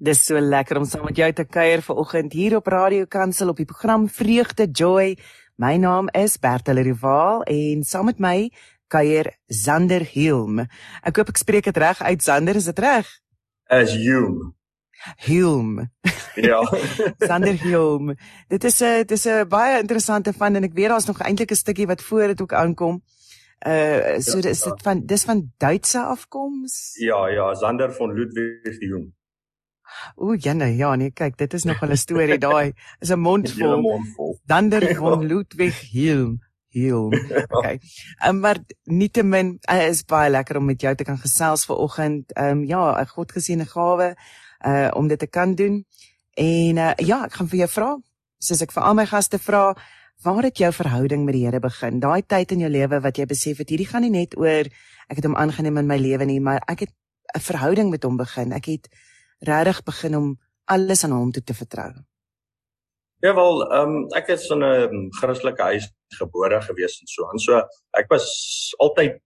Dis so lekker om saam met jou te kuier vanoggend hier op Radio Kansel op die program Vreugde Joy. My naam is Bertel Rival en saam met my kuier Zander Hilm. Ek hoop ek spreek dit reg uit Zander, is dit reg? As Hilm. Hilm. Ja. Zander Hilm. Dit is 'n dit is 'n baie interessante van en ek weet daar's nog eintlik 'n stukkie wat voor dit ook aankom. Uh so ja, dis dit van dis van Duitse afkoms? Ja, ja, Zander von Ludwig Hilm. Ooh, Janne, ja, nee, kyk, dit is nog 'n storie daai. Is 'n mond vol. mond vol. Dander von Ludwig Hilm. Hilm. Okay. Um, maar nietemin uh, is baie lekker om met jou te kan gesels vanoggend. Ehm um, ja, 'n godgeseënde gawe uh om dit te kan doen. En uh ja, ek gaan vir jou vra, soos ek vir al my gaste vra, waar het jou verhouding met die Here begin? Daai tyd in jou lewe wat jy besef het hierdie gaan nie net oor ek het hom aangeneem in my lewe nie, maar ek het 'n verhouding met hom begin. Ek het regtig begin om alles aan hom toe te vertrou. Ja wel, ehm um, ek is in 'n Christelike huis gebore gewees en so aan. So ek was altyd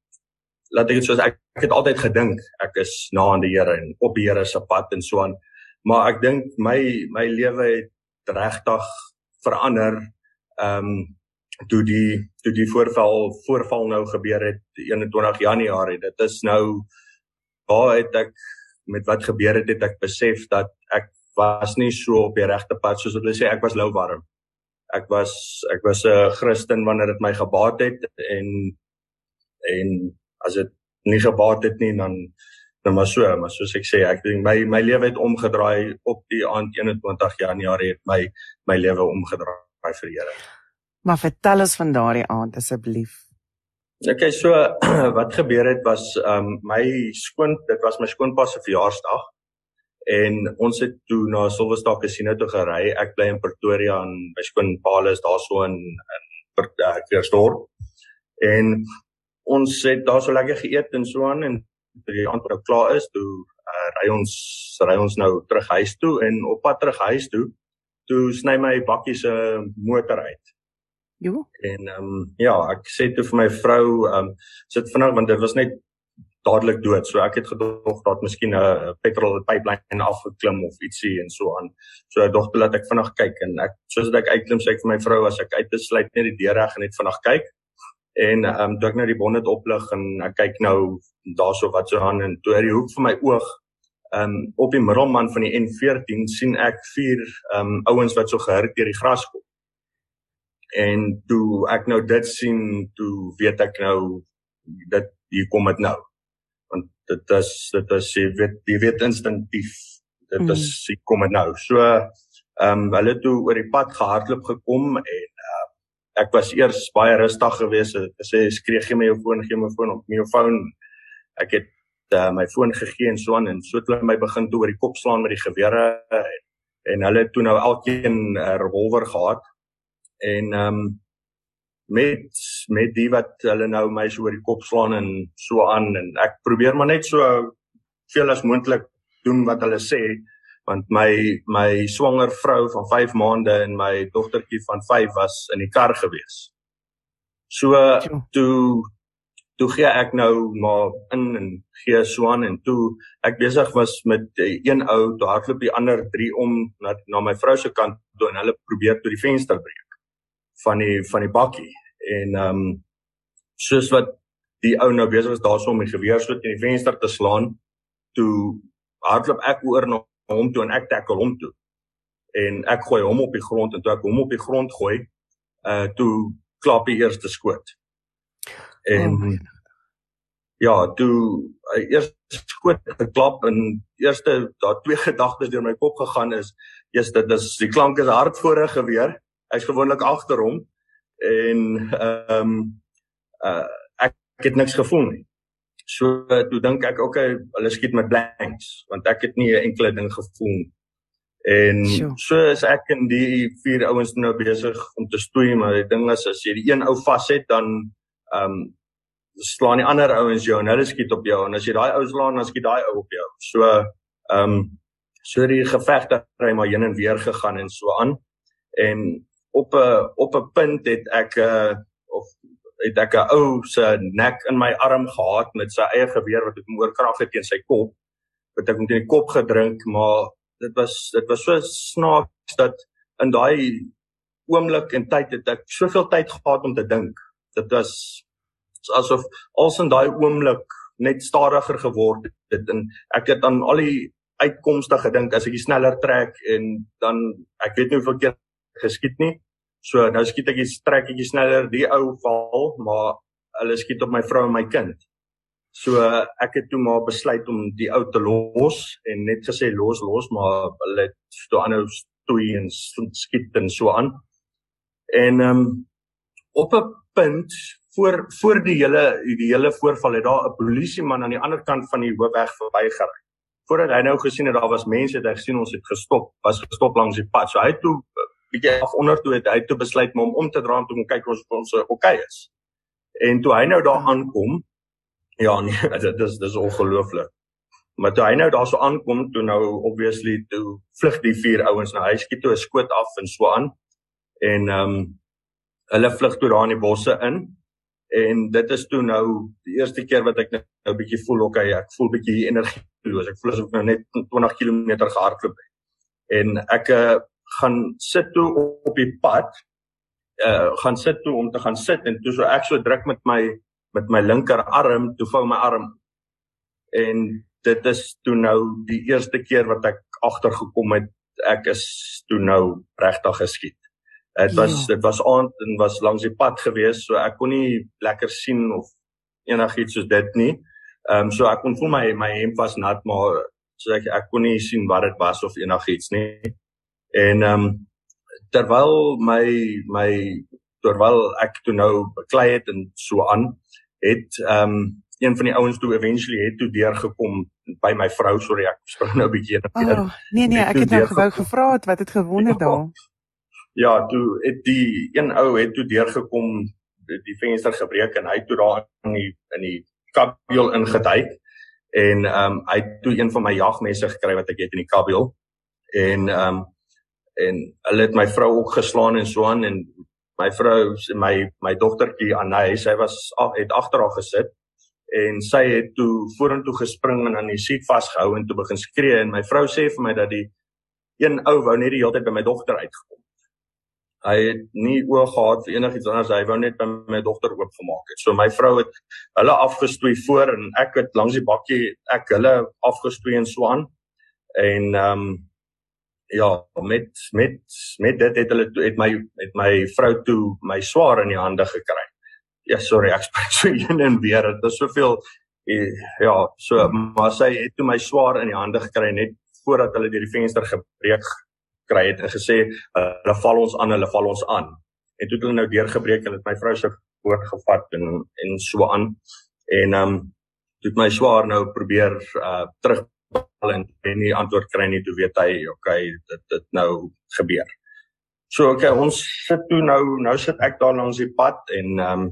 laat ek dit so ek, ek het altyd gedink ek is na aan die Here en op die Here se pad en so aan. Maar ek dink my my lewe het regtig verander ehm um, toe die toe die voorval voorval nou gebeur het 21 Januarie. Dit is nou waar het ek met wat gebeur het, het ek besef dat ek was nie so op die regte pad soos hulle sê ek was lou warm. Ek was ek was 'n Christen wanneer dit my gebaat het en en as dit nie gebaat het nie dan dan maar so, maar soos ek sê, ek dink my my lewe het omgedraai op die aand 21 Januarie het my my lewe omgedraai vir die Here. Maar vertel ons van daardie aand asseblief. Okay, so wat gebeur het was um my skoon dit was my skoonpa se verjaarsdag en ons het toe na Silverstar Casino toe gery. Ek bly in Pretoria en my skoonpa is daarso in in Kersdorp. Uh, en ons het daar so lekker geëet en so aan en toe die aand nou klaar is, toe uh, ry ons ry ons nou terug huis toe en op pad terug huis toe, toe sny my bakkie se motor uit. Jo. En ehm um, ja, ek sê toe vir my vrou, ehm um, sit vinnig want dit was net dadelik dood. So ek het gedog dat miskien 'n petrol pipeline afgeklim of ietsie en so aan. So ek dog dat ek vinnig kyk en ek soos ek uitklim sê ek vir my vrou as ek uit besluit net die deur reg en net vinnig kyk. En ehm um, toe ek nou die bonnet oplig en ek kyk nou daarso wat so aan en toe uit die hoek van my oog ehm um, op die middelman van die N14 sien ek vier ehm um, ouens wat so gehurk deur die gras kom en toe ek nou dit sien toe weet ek nou dit hier kom dit nou. Want dit is dit is jy weet jy weet instinktief dit mm. is hier kom dit nou. So ehm um, hulle toe oor die pad gehardloop gekom en uh, ek was eers baie rustig geweest. Ek sê skree gee my jou foon gee my foon op my foon. Ek het uh, my foon gegee en so aan en so hulle my begin toe oor die kop slaan met die gewere en, en hulle toe nou elkeen 'n uh, revolver gehad en ehm um, met met die wat hulle nou my so oor die kop slaan en so aan en ek probeer maar net so veel as moontlik doen wat hulle sê want my my swanger vrou van 5 maande en my dogtertjie van 5 was in die kar gewees. So toe toe gee ek nou maar in en gee swaan en toe ek besig was met een ou toe hardloop die ander 3 om na na my vrou se kant toe en hulle probeer toe die venster breek van die van die bakkie. En ehm um, soos wat die ou nou besig was daarso om die geweer so teen die venster te slaan toe hardloop ek oor na hom toe en ek tackle hom toe. En ek gooi hom op die grond en toe ek hom op die grond gooi uh toe klap die eerste skoot. En oh ja toe uh, eers skoot geklap en eerste daar twee gedagtes deur my kop gegaan is eers dit is die klank is hard voor 'n geweer hy's gewoonlik agter hom en ehm um, uh, ek, ek het niks gevoel nie. So toe dink ek okay, hulle skiet met blanks want ek het nie 'n enkele ding gevoel nie. En sure. so is ek en die vier ouens nou besig om te stoei, maar die ding is as jy die een ou vas het dan ehm um, slaan die ander ouens jou en hulle skiet op jou en as jy daai ou slaan dan skiet daai ou op jou. So ehm um, so die geveg het maar heen en weer gegaan en so aan. En op 'n op 'n punt het ek 'n uh, eh, of het ek 'n ou se nek in my arm gehad met sy eie geweer wat ek hom oorkrag het teen sy kop. Wat ek hom teen die kop gedrink, maar dit was dit was so snaaks dat in daai oomblik en tyd het ek soveel tyd gehad om te dink. Dit was asof als in daai oomblik net stadiger geword het en ek het aan al die uitkomste gedink as ek sneller trek en dan ek weet nie hoeveel keer geskiet nie. So nou skiet ek iets trek ek sneller die ou val, maar hulle skiet op my vrou en my kind. So ek het toe maar besluit om die ou te los en net gesê los los maar hulle het toe aanhou stoei en skiet en so aan. En ehm um, op 'n punt voor voor die hele die hele voorval het daar 'n polisieman aan die ander kant van die hoofweg verbygery. Voordat hy nou gesien het daar was mense, het hy gesien ons het gestop, was gestop langs die pad. So hy het toe bietjie af onder toe het hy toe besluit om om te draai om kyk of ons ons oké okay is. En toe hy nou daar aankom, ja nee, dit is dis ongelooflik. Maar toe hy nou daar so aankom, toe nou obviously toe vlug die vier ouens na huis, skiet toe 'n skoot af en so aan. En ehm um, hulle vlug toe daar in die bosse in en dit is toe nou die eerste keer wat ek nou 'n nou bietjie voel okay ek voel bietjie energieloos ek voel asof ek nou net 20 km gehardloop het en ek uh, gaan sit toe op die pad uh gaan sit toe om te gaan sit en toe so ek so druk met my met my linkerarm toe vou my arm en dit is toe nou die eerste keer wat ek agtergekom het ek is toe nou regtig geskiet Dit was ja. dit was aand en was langs die pad gewees, so ek kon nie lekker sien of enigiets soos dit nie. Ehm um, so ek kon voel my my hemp was nat, maar so ek ek kon nie sien wat dit was of enigiets nie. En ehm um, terwyl my my terwyl ek toe nou beklei het en so aan, het ehm um, een van die ouens toe eventually het toe deurgekom by my vrou, sorry ek spring nou 'n bietjie in. Oh, nee nee, ek het nou gewou gevra het wat het gewonder ja, daar. Ja, toe het die een ou het toe deurgekom die venster gebreek en hy toe daar in die in die kabiel ingeduik. En ehm um, hy het toe een van my jagmesse gekry wat ek het in die kabiel. En ehm um, en hulle het my vrou ook geslaan en so aan en my vrou my my dogtertjie Anay sy was het agter haar gesit en sy het toe vorentoe gespring en aan die seat vasgehou en toe begin skree en my vrou sê vir my dat die een ou wou net die hele tyd by my dogter uitgekom hy het nie oog gehad vir enigiets anders hy wou net by my dogter oopgemaak het. So my vrou het hulle afgestoei voor en ek het langs die bakkie ek hulle afgestoei en so aan. En ehm um, ja met met met dit het hulle het my het my vrou toe my swaar in die hande gekry ja sorry ek spreek so een en weer dit is soveel ja so maar sy het toe my swaar in die hande gekry net voordat hulle deur die venster gebreek gekry het en gesê hulle val ons aan, hulle val ons aan. En toe het hulle nou deurgebreek en het my vrou se woord gevat en en so aan. En ehm um, toe het my swaar nou probeer uh terugbal en en nie antwoord kry nie, toe weet hy okay, dit dit nou gebeur. So okay, ons sit toe nou nou sit ek daar langs die pad en ehm um,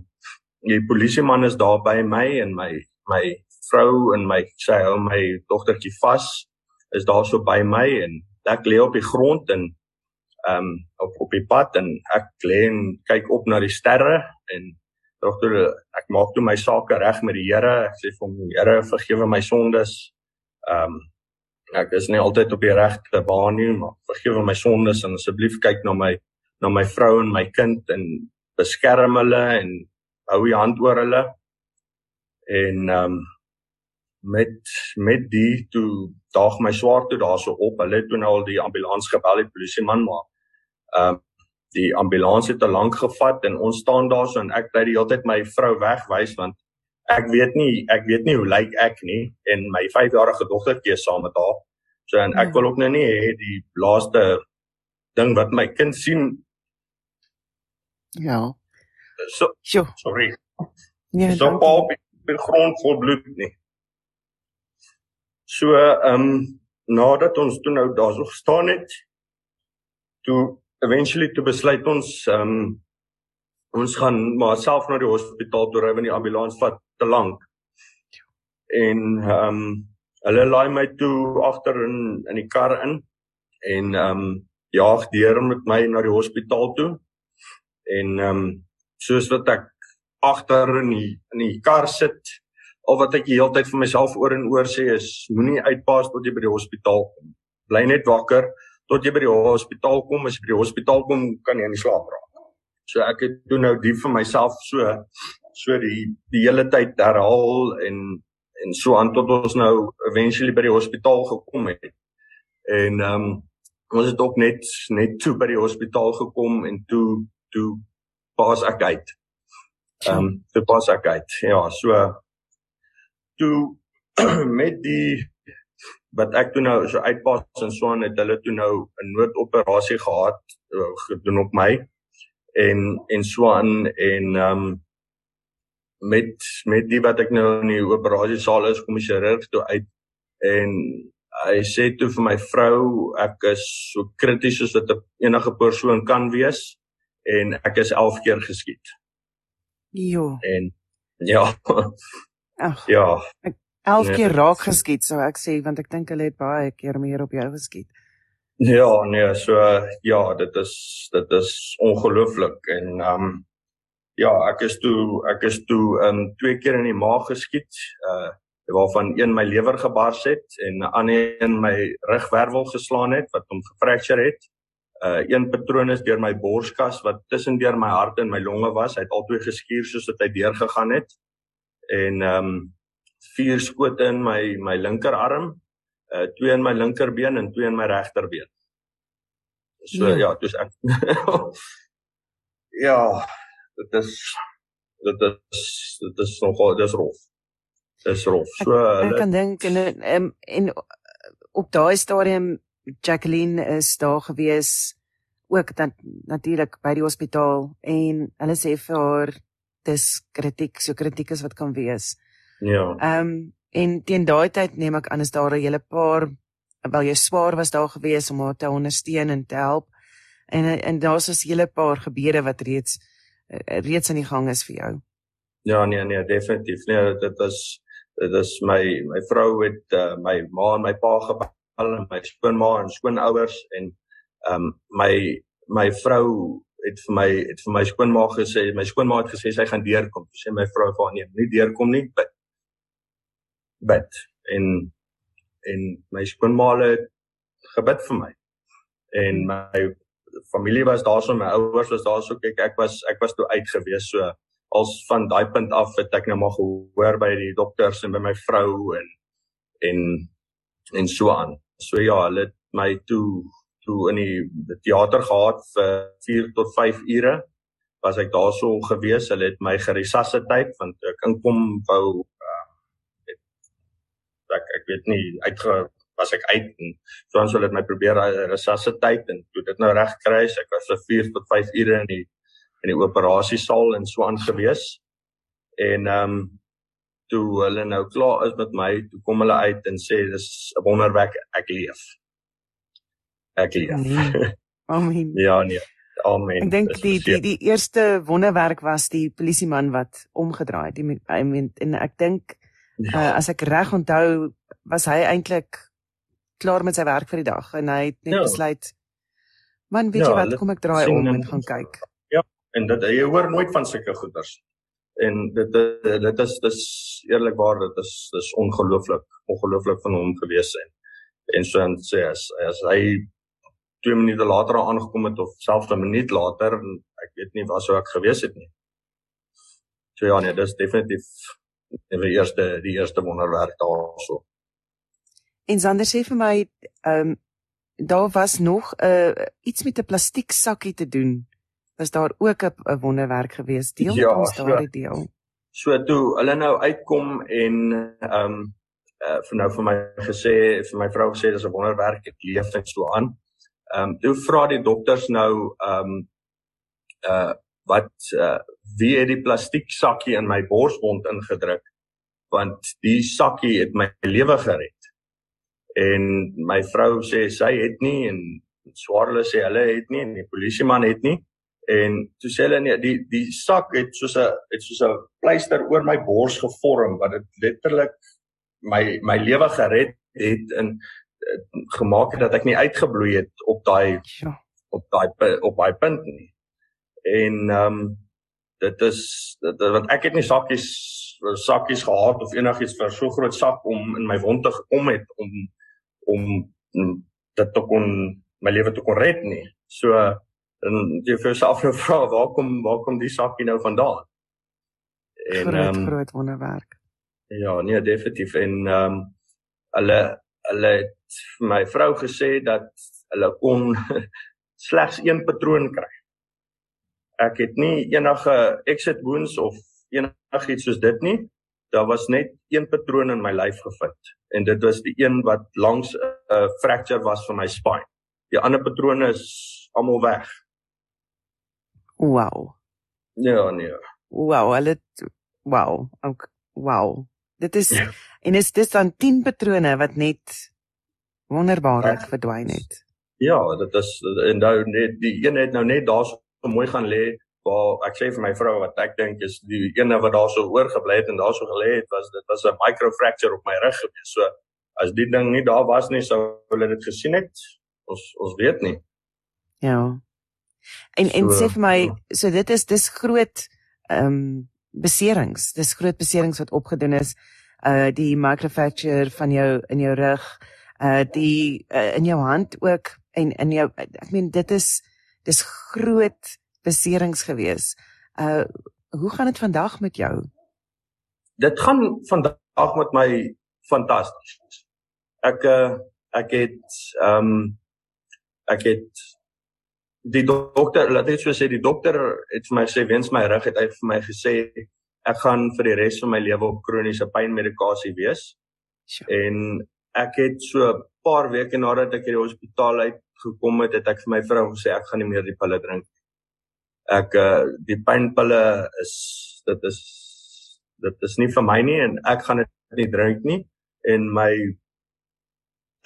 die polisieman is daar by my en my my vrou en my sy hou my dogtertjie vas is daar so by my en ek lê op die grond en ehm um, op op die pad en ek lê en kyk op na die sterre en dogter ek maak toe my sake reg met die Here ek sê vir hom Here vergewe my sondes ehm um, ek is nie altyd op die regte baan nie maar vergewe my sondes en asseblief kyk na my na my vrou en my kind en beskerm hulle en hou u hand oor hulle en ehm um, met met die toe daag my swaar toe daarso op. Hulle het toe nou al die ambulans gebel, die polisieman maar ehm uh, die ambulans het te lank gevat en ons staan daarso en ek bly die hele tyd my vrou wegwys want ek weet nie ek weet nie hoe lyk ek nie en my 5-jarige dogtertjie saam met haar. So en ek ja. wil ook nou nie hê die laaste ding wat my kind sien Ja. So sure. sorry. Ja, so op die grond vol bloed nie. So ehm um, nadat ons toe nou daarso gestaan het, toe eventually toe besluit ons ehm um, ons gaan maar self na die hospitaal toe ry want die ambulans vat te lank. En ehm um, hulle laai my toe agter in in die kar in en ehm um, jaag deur met my na die hospitaal toe. En ehm um, soos wat ek agter in die in die kar sit al wat ek die hele tyd vir myself oor en oor sê is moenie uitpaas tot jy by die hospitaal kom. bly net wakker tot jy by die hospitaal kom. As jy by die hospitaal kom, kan jy nie slaap raak. So ek het doen nou die vir myself so so die die hele tyd herhaal en en so aan tot ons nou eventually by die hospitaal gekom het. En ehm um, ons het ook net net toe by die hospitaal gekom en toe toe pas ek uit. Ehm um, toe pas ek uit. Ja, so toe met die wat ek toe nou so uitpas en so aan het hulle toe nou 'n noodoperasie gehad eh, gedoen op my en en so aan en ehm um, met met die wat ek nou in die operasiesaal is kom die chirurg toe uit en hy sê toe vir my vrou ek is so krities soos wat enige persoon kan wees en ek is 11 keer geskiet. Jo. En ja. Ag. Ja. Ek 11 nee, keer raak geskiet sou ek sê want ek dink hulle het baie keer meer op jou geskiet. Ja, nee, so ja, dit is dit is ongelooflik en ehm um, ja, ek is toe ek is toe ehm um, twee keer in die maag geskiet, uh waarvan een my lewer gebars het en 'n ander een my rugwervel geslaan het wat hom gefracture het. Uh een patroon is deur my borskas wat tussen deur my hart en my longe was. Hy het albei geskuur soos dit hy deurgegaan het. En ehm um, vier skote in my my linkerarm, uh twee in my linkerbeen en twee in my regterbeen. So ja, ja dis ek Ja, dit is dit is dit is nogal dis rof. Dis rof. So ek, ek kan dink en en, en op daai stadium Jacqueline is daar gewees ook dan natuurlik by die hospitaal en hulle sê vir haar dis kritiek so kritiek is wat kan wees. Ja. Ehm um, en teen daai tyd neem ek aan is daar 'n hele paar wel jy swaar was daar gewees om haar te ondersteun en te help. En en daar's 'n hele paar gebeure wat reeds reeds aan die gang is vir jou. Ja nee nee definitief. Nee dit is dit is my my vrou het uh, my ma en my pa gebel en my skoonma en skoonouers en ehm um, my my vrou het vir my het vir my skoonma gesê my skoonma het gesê sy gaan deurkom. Sy sê my vrou vir haar nee, nie deurkom nie. Bid bid en en my skoonma het gebid vir my. En my familie was daarso, my ouers was daarso, kyk ek was ek was toe uit gewees so als van daai punt af het ek nou maar gehoor by die dokters en by my vrou en en en so aan. So ja, hulle het my toe toe in die, die teater gehad vir 4 tot 5 ure was ek daarso gewees. Hulle het my geresusciteer want ek inkom wou ek ek weet nie uitge was ek uit en so ons het my probeer resusciteer en toe dit nou reg kry ek was vir 4 tot 5 ure in die in die operasiesaal en so aan gewees. En ehm um, toe hulle nou klaar is met my toe kom hulle uit en sê dis 'n wonderwerk ek leef. Ek leef. Nee. amen. Ja nee. Amen. Ek dink die die die eerste wonderwerk was die polisieman wat omgedraai het. I mean en ek dink Ja. Uh, as ek reg onthou, was hy eintlik klaar met sy werk vir die dag en hy het net ja. besluit man, weet ja, jy wat, kom ek draai om en gaan kyk. Ja, en dit jy hoor nooit van sulke goeders. En dit dit is dis eerlikwaar dit is dis ongelooflik, ongelooflik van hom gewees en en so en sê as as hy 2 minute later aangekom het of selfs 'n minuut later, ek weet nie waar sou ek gewees het nie. So ja, nee, dis definitief die eerste die eerste wonderwerk daarso. En Sander sê vir my, ehm um, daar was nog 'n uh, iets met 'n plastiek sakkie te doen. Was daar ook 'n wonderwerk gewees? Deel ja, ons daardie so, deel. So toe hulle nou uitkom en ehm um, uh, vir nou vir my gesê vir my vrou gesê dis 'n wonderwerk ek leef net so aan. Ehm um, toe vra die dokters nou ehm um, uh wat uh, wie het die plastiek sakkie in my borswond ingedruk want die sakkie het my lewe gered en my vrou sê sy het nie en swaarle sê hulle het nie en die polisieman het nie en toe sê hulle nee die die sak het soos 'n het soos 'n pleister oor my bors gevorm wat dit letterlik my my lewe gered het en uh, gemaak het dat ek nie uitgebloei het op daai ja. op daai op daai punt nie en ehm um, dit is dit, want ek het nie sakkies sakkies gehad of enigiets vir so groot sak om in my wond te gekom het om om dit te kon my lewe te kon red nie. So en jy vir jouself nou vra waar kom waar kom die sakkie nou vandaan? En groot, um, groot wonderwerk. Ja, nee definitief en ehm um, hulle hulle het my vrou gesê dat hulle kon slegs een patroon kry. Ek het nie enige exit wounds of enigiets soos dit nie. Daar was net een patroon in my lyf gevind en dit was die een wat langs 'n uh, fracture was van my spine. Die ander patrone is almal weg. Wow. Ja, nee. Wow, hulle wow, ook wow. Dit is ja. en is dit dan 10 patrone wat net wonderbaarlik ja. verdwyn het. Ja, dit is en nou net die een het nou net daar so mooi gaan lê waar ek sê vir my vrou wat ek dink is die ene wat daar so oorgebly het en daar so gelê het was dit was 'n microfracture op my rug gewees. So as die ding nie daar was nie sou hulle dit gesien het. Ons ons weet nie. Ja. En so, en sê vir my so dit is dis groot ehm um, beserings. Dis groot beserings wat opgedoen is uh die microfracture van jou in jou rug uh die uh, in jou hand ook en in jou ek meen dit is dis groot beserings gewees. Uh hoe gaan dit vandag met jou? Dit gaan vandag met my fantasties. Ek uh ek het ehm um, ek het die dokter laat dit so sê die dokter het vir my sê wens my rug het hy vir my gesê ek gaan vir die res van my lewe op kroniese pynmedikasie wees. Sure. En ek het so 'n paar weke nadat ek uit die hospitaal uit gekom het, het ek vir my vrou gesê ek gaan nie meer die pille drink ek uh, die pynpille is dit is dit is nie vir my nie en ek gaan dit nie drink nie en my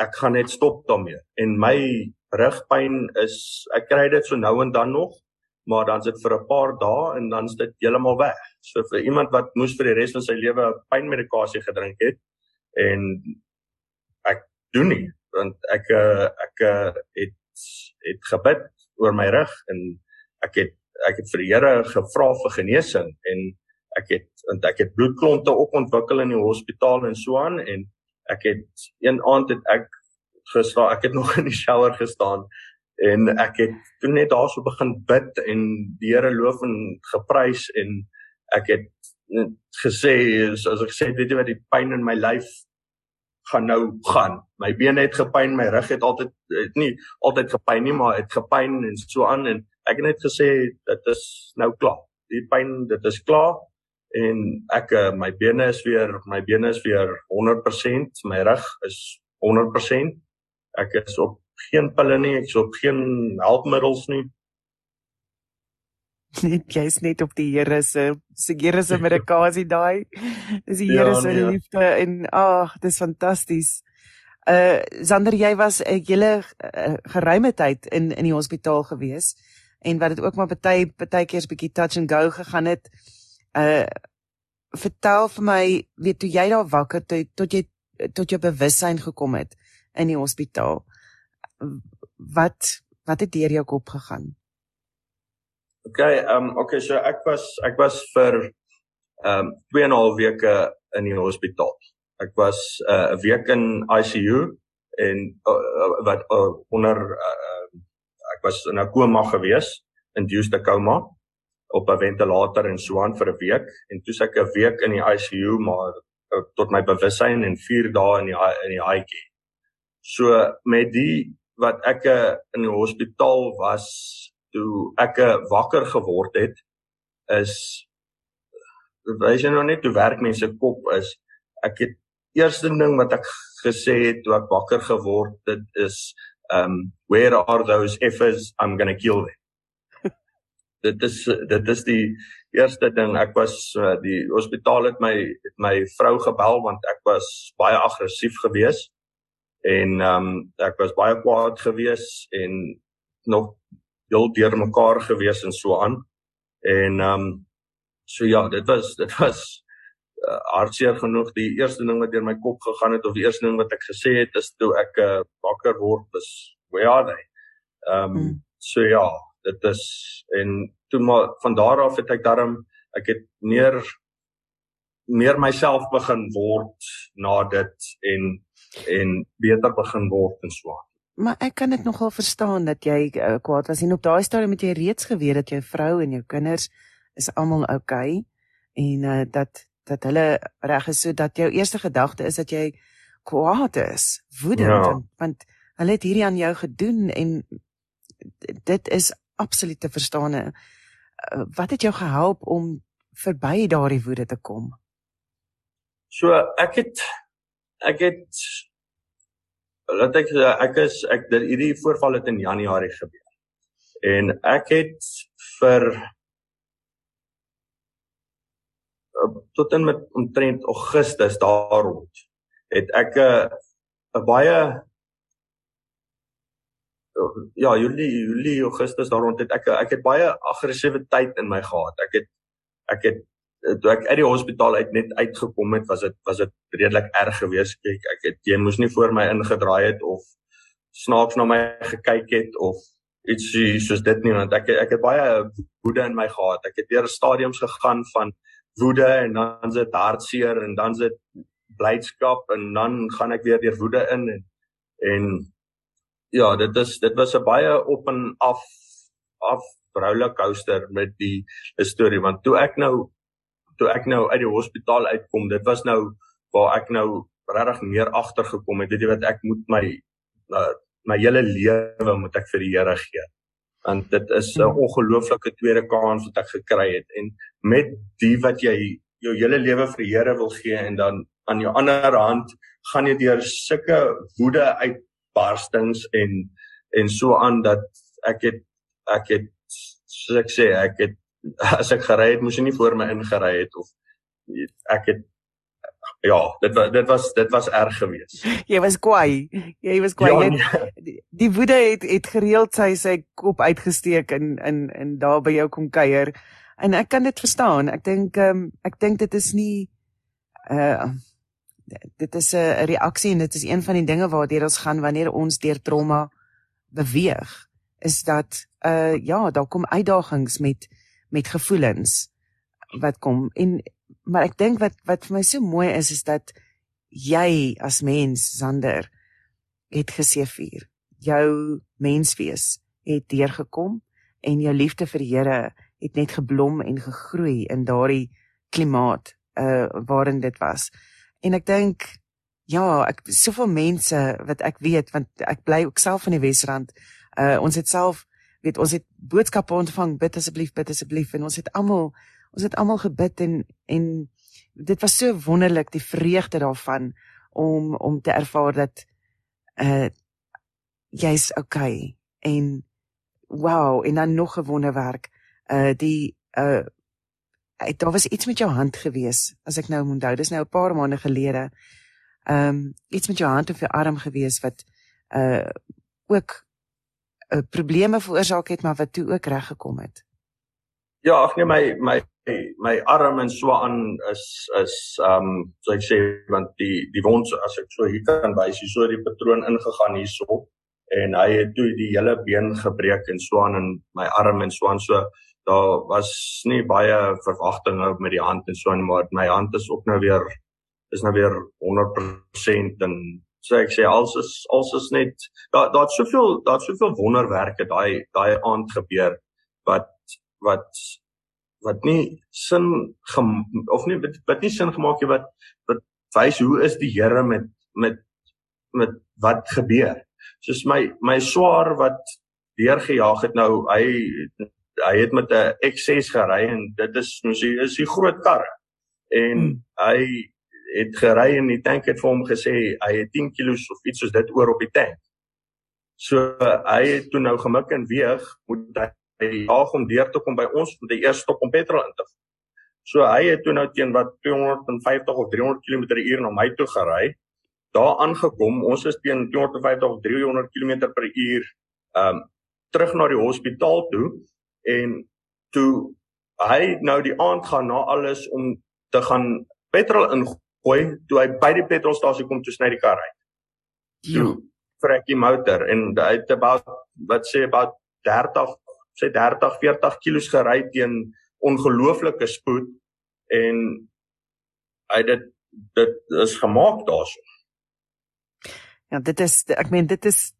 ek gaan net stop daarmee en my rugpyn is ek kry dit so nou en dan nog maar dan sit vir 'n paar dae en dan is dit heeltemal weg. So vir iemand wat moes vir die res van sy lewe pynmedikasie gedrink het en ek doen nie want ek eh, ek eh, het het gebid oor my rug en ek het ek het vir die Here gevra vir genesing en ek het want ek het bloedklonte op ontwikkel in die hospitaal en so aan en ek het een aand het ek gestaan ek het nog in die shower gestaan en ek het toe net daarso begin bid en die Here loof en geprys en ek het gesê as ek sê weet jy wat die pyn in my lyf gaan nou gaan. My bene het gepyn my rug het altyd het nie altyd gepyn nie maar het gepyn en so aan en ek het net gesê dit is nou klaar. Die pyn, dit is klaar en ek eh, my bene is weer my bene is weer 100%, my rug is 100%. Ek is op geen pille nie, ek is op geen helpmiddels nie. Net jy's net op die Here se se Here se medikasie daai. Dis die Here ja, se nee. liefde en ag, dis fantasties. Uh Sander, jy was 'n hele uh, geruime tyd in in die hospitaal gewees en wat dit ook maar baie baie keer 'n bietjie touch and go gegaan het. Uh vertel vir my, weet toe jy daar wakker tot, tot jy tot jou bewussyn gekom het in die hospitaal. Wat wat het deur jou kop gegaan? OK, ehm um, OK, so ek was ek was vir ehm um, 2 en 'n half weke in die hospitaal. Ek was 'n uh, week in ICU en uh, wat uh, onder uh, ek was in 'n koma gewees, induced coma op 'n ventilator en so aan vir 'n week en toe ek 'n week in die ICU maar uh, tot my bewussyn en 4 dae in die in die IC. So met die wat ek uh, in die hospitaal was toe ek uh, wakker geword het is wys jy nou net hoe werk mense kop is ek het eerste ding wat ek gesê het toe ek wakker geword het is um where are those effers? I'm going to kill them. Dit is dit is die eerste ding. Ek was uh, die hospitaal het my het my vrou gebel want ek was baie aggressief geweest. En um ek was baie kwaad geweest en nog heel deur mekaar geweest en so aan. En um so ja dit was dit was uh, hartseer genoeg die eerste ding wat deur my kop gegaan het of die eerste ding wat ek gesê het is toe ek uh, wakker word is where are they ehm um, mm. so ja dit is en toe maar van daar af het ek daarom ek het meer meer myself begin word na dit en en beter begin word en so maar ek kan dit nogal verstaan dat jy uh, kwaad was en op daai stadium het jy reeds geweet dat jou vrou en jou kinders is almal oukei okay, en uh, dat dat hulle reg is sodat jou eerste gedagte is dat jy kwaad is, woedend ja. want, want hulle het hierdie aan jou gedoen en dit is absoluut te verstaan. Uh, wat het jou gehelp om verby daardie woede te kom? So ek het ek het laat ek ek is ek dit hierdie voorval het in Januarie gebeur. En ek het vir tot en met omtrent Augustus daar rond het ek 'n baie ja, Julie, Julie, Augustus daar rond het ek ek het baie aggressiewe tyd in my gehad. Ek het ek het toe ek uit die hospitaal uit net uitgekom het, was dit was dit redelik erg geweest. Kyk, ek het jy moes nie voor my ingedraai het of snaaks na my gekyk het of iets soos dit nie want ek ek het baie woede in my gehad. Ek het deur stadiums gegaan van woede en dan is dit hartseer en dan is dit blydskap en dan gaan ek weer deur woede in en en ja, dit is dit was 'n baie op en af af rollercoaster met die storie want toe ek nou toe ek nou uit die hospitaal uitkom, dit was nou waar ek nou regtig meer agtergekom het, weet jy wat ek moet my uh, my hele lewe moet ek vir die Here gee. Want dit is 'n hmm. ongelooflike tweede kans wat ek gekry het en met die wat jy jou hele lewe vir die Here wil gee en dan aan jou ander hand gaan jy deur sulke woede uit barstings en en so aan dat ek het ek het soos ek sê ek het as ek gery het moes jy nie voor my ingery het of ek het ja dit was dit was dit was erg geweest. Jy was kwaai. Jy was kwaai. Ja, nee. die, woede het het gereeld sy sy kop uitgesteek in in in daar by jou kom kuier. En ek kan dit verstaan. Ek dink um, ek dink dit is nie uh dit is 'n reaksie en dit is een van die dinge waardeur ons gaan wanneer ons deur trauma beweeg is dat uh ja, daar kom uitdagings met met gevoelens wat kom. En maar ek dink wat wat vir my so mooi is is dat jy as mens Sander het geseëvier. Jou menswees het deurgekom en jou liefde vir die Here het net geblom en gegroei in daardie klimaat uh waarin dit was. En ek dink ja, ek soveel mense wat ek weet want ek bly ook self in die Wesrand. Uh ons het self weet ons het boodskappe ontvang bid asseblief bid asseblief en ons het almal ons het almal gebid en en dit was so wonderlik die vreugde daarvan om om te ervaar dat uh jy's okay en wow en dan nog 'n wonderwerk. Uh die uh daar was iets met jou hand gewees as ek nou onthou dis nou 'n paar maande gelede. Ehm um, iets met jou hand of jou arm gewees wat uh ook uh, probleme veroorsaak het maar wat toe ook reg gekom het. Ja ag nee my my my arm en so aan is is ehm um, so ek sê want die die wond as ek so hier kan wys hier so die patroon ingegaan hierso. En hy het toe die hele been gebreek en so aan in my arm en so aan. So daar was nie baie verwagtinge met die hand en so en maar my hand is ook nou weer is nou weer 100% en so ek sê als is als is net daar daar't soveel daar't soveel wonderwerke daai daai aand gebeur wat wat wat nie sin gem, of nie wat nie sin gemaak het wat wat wys hoe is die Here met met met wat gebeur soos my my swaar wat deurgejaag het nou hy hy het met 'n X6 gery en dit is mos is die groot karre. En hmm. hy het gery en die tank het vir hom gesê hy het 10 kg of iets soos dit oor op die tank. So hy het toe nou gemik en weeg moet hy jaag om deur te kom by ons met die eerste stop om petrol in te voer. So hy het toe nou teen wat 250 of 300 km/h na my toe gery. Daar aangekom, ons is teen 250 of 300 km/h um terug na die hospitaal toe en toe hy nou die aand gaan na alles om te gaan petrol ingooi toe hy by die petrolstasie kom toe sny die kar uit. Jo, vrek die motor en hy het about wat sê about 30 sê 30 40 kg gery teen ongelooflike spoed en hy dit dit is gemaak daarso. Ja, dit is ek meen dit is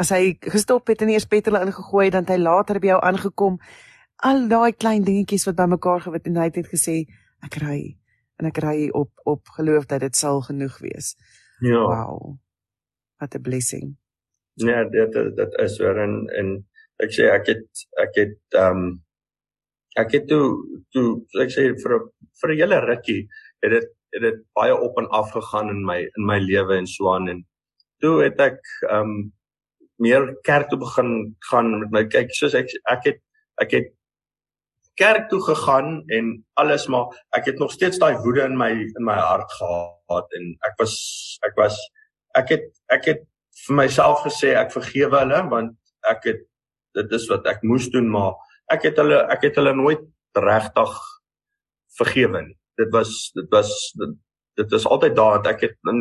as hy gestop het en eers petrol ingegooi dan hy later by jou aangekom al daai klein dingetjies wat bymekaar gewit en hy het net gesê ek ry en ek ry op op geloof dat dit sal genoeg wees. Ja. Wow. What a blessing. Ja, dit dit is weer en en ek sê ek het ek het ehm um, ek het toe toe ek sê vir vir 'n hele rukkie het dit het dit baie op en af gegaan in my in my lewe en so aan. En toe het ek ehm um, meer kerk toe begin gaan met my kyk soos ek ek het ek het kerk toe gegaan en alles maar ek het nog steeds daai woede in my in my hart gehad. En ek was ek was ek het ek het vir myself gesê ek vergewe hulle want ek het dit is wat ek moes doen maar ek het hulle ek het hulle nooit regtig vergewe nie. Dit was dit was dit, dit is altyd daar dat ek het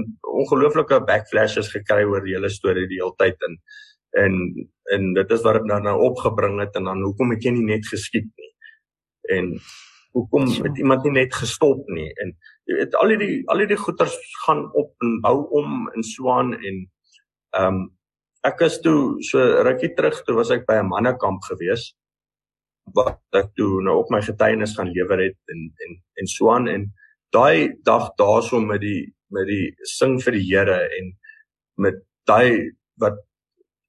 ongelooflike backflashes gekry oor die hele storie die hele tyd en en en dit is wat dit nou nou opgebring het en dan hoekom het jy nie net geskiet nie? En hoekom het iemand nie net gestop nie? En jy weet al die al die goeters gaan op en bou om in Swaan en ehm um, ek is toe so rukkie terug toe was ek by 'n mannekamp gewees wat ek toe nou op my getuienis gaan lewer het en en en Swaan en daai dag daarso met die met die sing vir die Here en met daai wat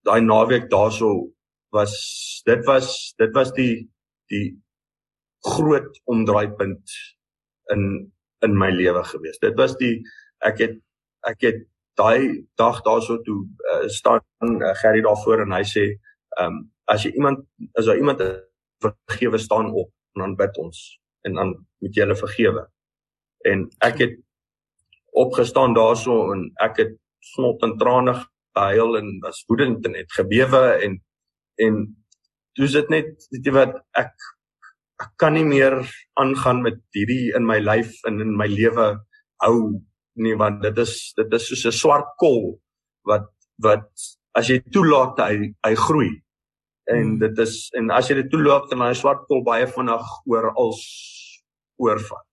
daai naweek daarso was dit was dit was die die groot omdraaipunt in in my lewe gewees. Dit was die ek het ek het daai dag daarso toe uh, staan uh, Gerry daarvoor en hy sê ehm um, as jy iemand as jy iemand vergewe staan op en dan bid ons en dan moet jy hulle vergewe. En ek het opgestaan daarso en ek het snot en trane gehuil en was woedend en het gebewe en en toe sit net weet jy wat ek ek kan nie meer aangaan met hierdie in my lyf en in my lewe hou nie want dit is dit is soos 'n swart kol wat wat as jy toelaat hy hy groei en hmm. dit is en as jy dit toelaat dan hy swart kol baie vinnig oor als oorvat.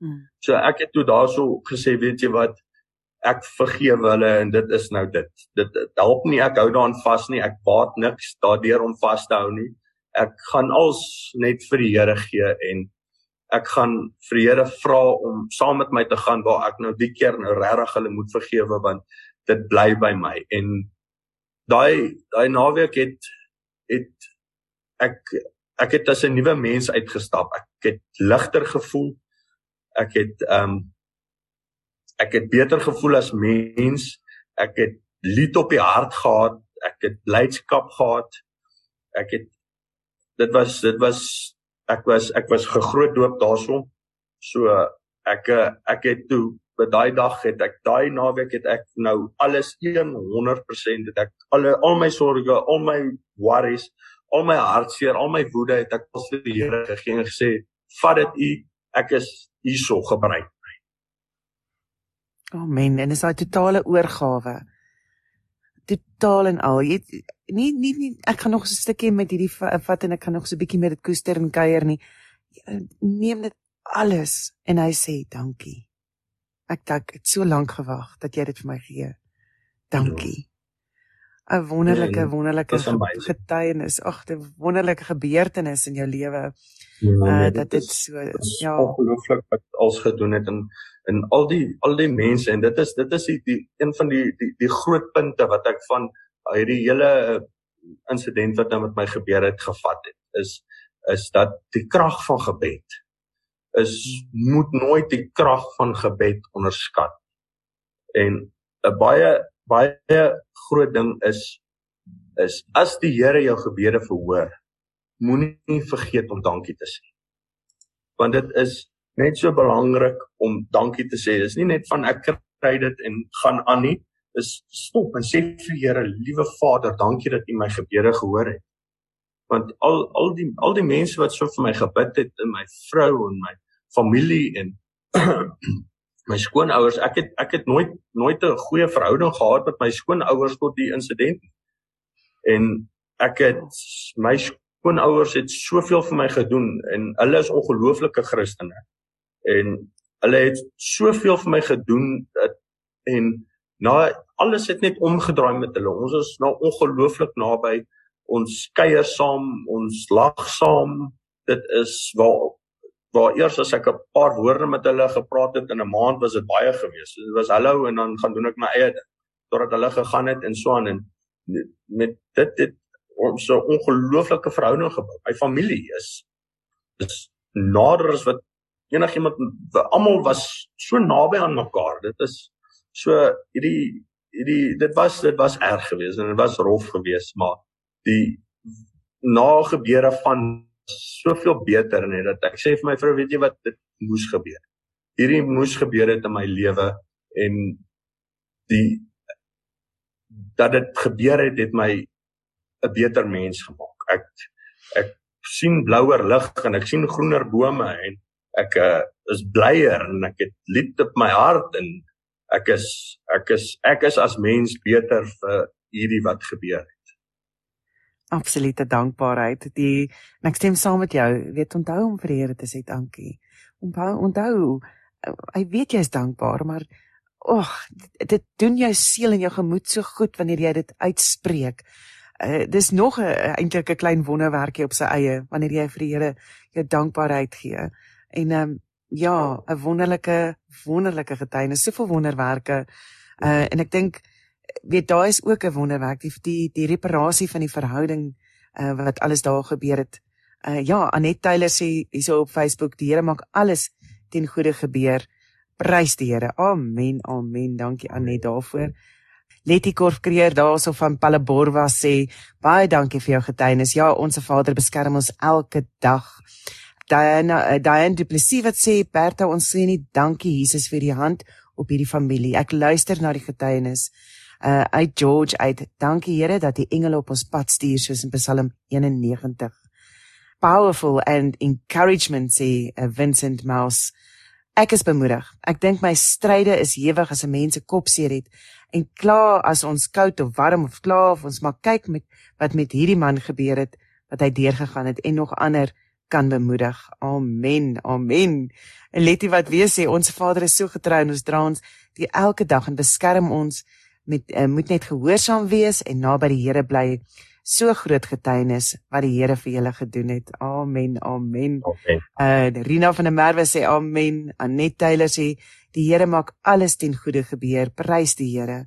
Hmm. So ek het toe daarso gesê weet jy wat ek vergewe hulle en dit is nou dit. Dit, dit help nie ek hou daaraan vas nie. Ek baat niks daardeur om vas te hou nie ek gaan als net vir die Here gee en ek gaan vir die Here vra om saam met my te gaan waar ek nou die keer nou regtig hulle moet vergewe want dit bly by my. En daai daai naweek het het ek ek het as 'n nuwe mens uitgestap. Ek het ligter gevoel. Ek het ehm um, ek het beter gevoel as mens. Ek het lied op die hart gehad. Ek het blydskap gehad. Ek het dit was dit was ek was ek was gegroot doop daarso. So ek ek het toe by daai dag het ek daai naweek het ek nou alles 100% het ek alle al my sorges, al my worries, al my hartseer, al my woede het ek vir die Here gegee en gesê, "Vat dit u, ek is hierso gebruik." Amen. En dis daai totale oorgawe totaal en al. Jy nie nie nie ek gaan nog so 'n stukkie met hierdie vat en ek gaan nog so 'n bietjie met dit koester en kuier nie. Neem dit alles en hy sê dankie. Ek dink dit so lank gewag dat jy dit vir my gee. Dankie. 'n Wonderlike ja, wonderlike getuienis. Ag, 'n wonderlike gebeurtenis in jou lewe. Ja, uh, dat dit so ja, ongelooflik wat als gedoen het en en al die al die mense en dit is dit is die, die een van die die die groot punte wat ek van hierdie hele uh, insident wat nou met my gebeur het gevat het is is dat die krag van gebed is moet nooit die krag van gebed onderskat. En 'n baie baie groot ding is is as die Here jou gebede verhoor, moenie vergeet om dankie te sê. Want dit is net so belangrik om dankie te sê. Dis nie net van ek kry dit en gaan aan nie. Dis stop en sê vir Here, liewe Vader, dankie dat U my gebede gehoor het. Want al al die al die mense wat so vir my gebid het, en my vrou en my familie en my skoonouers, ek het ek het nooit nooit 'n goeie verhouding gehad met my skoonouers tot die insident. En ek het my skoonouers het soveel vir my gedoen en hulle is ongelooflike Christene en hulle het soveel vir my gedoen dat en na alles het net omgedraai met hulle. Ons is nou ongelooflik naby. Ons kuier saam, ons lag saam. Dit is waar waar eers as ek 'n paar woorde met hulle gepraat het in 'n maand was dit baie gewees. Dit was hallo en dan gaan doen ek my eie ding totdat hulle gegaan het en so aan en met dit dit ons so ongelooflike verhouding gebou. My familie is is nader as wat enigiemand almal was so naby aan mekaar. Dit is so hierdie hierdie dit was dit was erg geweest en dit was rof geweest, maar die nagebeure van soveel beter net dat ek sê vir my vrou, weet jy wat dit moes gebeur. Hierdie moes gebeur het in my lewe en die dat dit gebeur het het my 'n beter mens gemaak. Ek ek sien blouer lig en ek sien groener bome en ek uh, is blyer en ek het liefde op my hart en ek is ek is ek is as mens beter vir hierdie wat gebeur het. Absolute dankbaarheid. Die en ek stem saam met jou. Weet onthou om vir die Here te sê dankie. Onthou onthou hy weet jy is dankbaar, maar ag, dit doen jou siel en jou gemoed so goed wanneer jy dit uitspreek. Uh, dis nog 'n eintlik 'n klein wonderwerkie op sy eie wanneer jy vir die Here jou dankbaarheid gee. En ehm um, ja, 'n wonderlike wonderlike getuienis, soveel wonderwerke. Uh en ek dink weet daar is ook 'n wonderwerk die die die reparasie van die verhouding uh wat alles daar gebeur het. Uh ja, Anet Taylor sê hierso op Facebook, die Here maak alles ten goeie gebeur. Prys die Here. Amen. Amen. Dankie Anet daarvoor. Letty Korf kreer daarso van Palaborwa sê baie dankie vir jou getuienis. Ja, ons Vader beskerm ons elke dag. Diana uh, Diane Duplessis wat sê Bertha ons sê nie dankie Jesus vir die hand op hierdie familie. Ek luister na die getuienis. Uh uit George uit. Dankie Here dat die engele op ons pad stuur soos in Psalm 91. Powerful and encouragement sê uh, Vincent Mouse. Ek is bemoedig. Ek dink my stryde is hewig as 'n mens se kop seer het en klaar as ons koud of warm of klaar of ons maar kyk met wat met hierdie man gebeur het wat hy deurgegaan het en nog ander kan bemoedig. Amen. Amen. En Letty wat weer sê ons Vader is so getrou en ons dra ons die elke dag en beskerm ons met uh, moet net gehoorsaam wees en naby die Here bly so groot getuienis wat die Here vir julle gedoen het. Amen. Amen. Amen. Uh Rina van der Merwe sê amen. Anet Taylor sê die Here maak alles ten goeie gebeur. Prys die Here.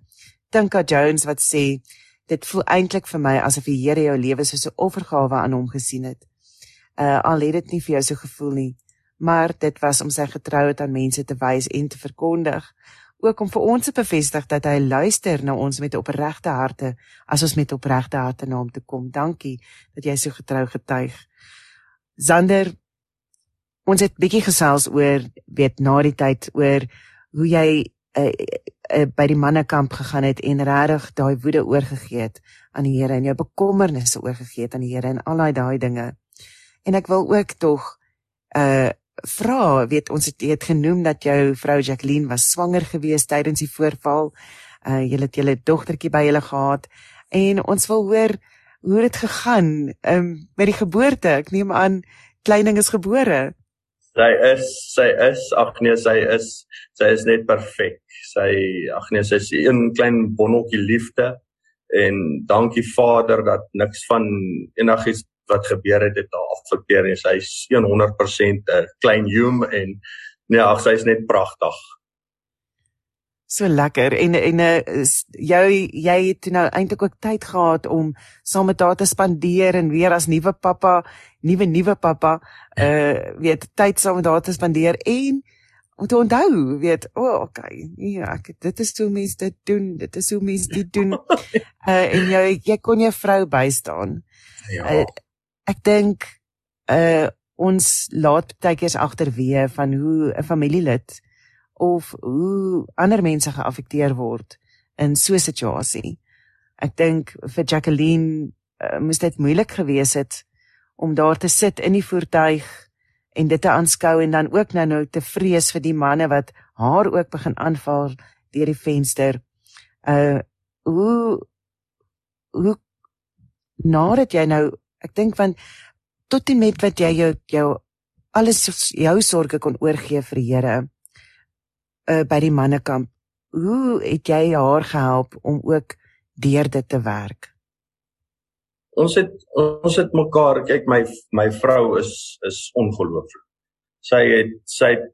Tinka Jones wat sê dit voel eintlik vir my asof die Here jou lewe soos 'n offergawe aan hom gesien het. Uh al het dit nie vir jou so gevoel nie, maar dit was om sy getrouheid aan mense te wys en te verkondig ook om vir ons te bevestig dat hy luister na ons met opregte harte as ons met opregte harte na hom toe kom. Dankie dat jy so getrou getuig. Zander ons het bietjie gesels oor weet na die tyd oor hoe jy uh, uh, by die mannekamp gegaan het en regtig daai woede oorgegee het aan die Here en jou bekommernisse oorgegee het aan die Here en al daai dinge. En ek wil ook tog uh vra, weet ons het dit genoem dat jou vrou Jacqueline was swanger gewees tydens die voorval. Uh jy het julle dogtertjie by julle gehad en ons wil hoor hoe dit gegaan um met die geboorte. Ek neem aan kleining is gebore. Sy is sy is ag nee sy is sy is net perfek. Sy ag nee sy is 'n klein bonneltjie liefde en dankie Vader dat niks van enigiets wat gebeur het dit haar afekteer en sy is 100% 'n klein hume en nee ag sy is net pragtig. So lekker en en uh, jou jy het nou eintlik ook tyd gehad om saam met haar te spandeer en weer as nuwe pappa, nuwe nuwe pappa, uh weet tyd saam met haar te spandeer en om te onthou, weet, o, oh, okay, ja, ek dit is hoe mense dit doen, dit is hoe mense dit doen. uh en jy jy kon jou vrou bystaan. Ja. Uh, ek dink uh ons laat baie keer agterweë van hoe 'n familielid of hoe ander mense geaffekteer word in so 'n situasie. Ek dink vir Jacqueline uh, moes dit moeilik gewees het om daar te sit in die voertuig en dit te aanskou en dan ook nou nou te vrees vir die manne wat haar ook begin aanval deur die venster. Uh hoe hoe nadat jy nou Ek dink want tot en met wat jy jou jou alles jou sorges kon oorgee vir die Here uh by die mannekamp hoe het jy haar gehelp om ook deur dit te werk? Ons het ons het mekaar kyk my my vrou is is ongelooflik. Sy het sy het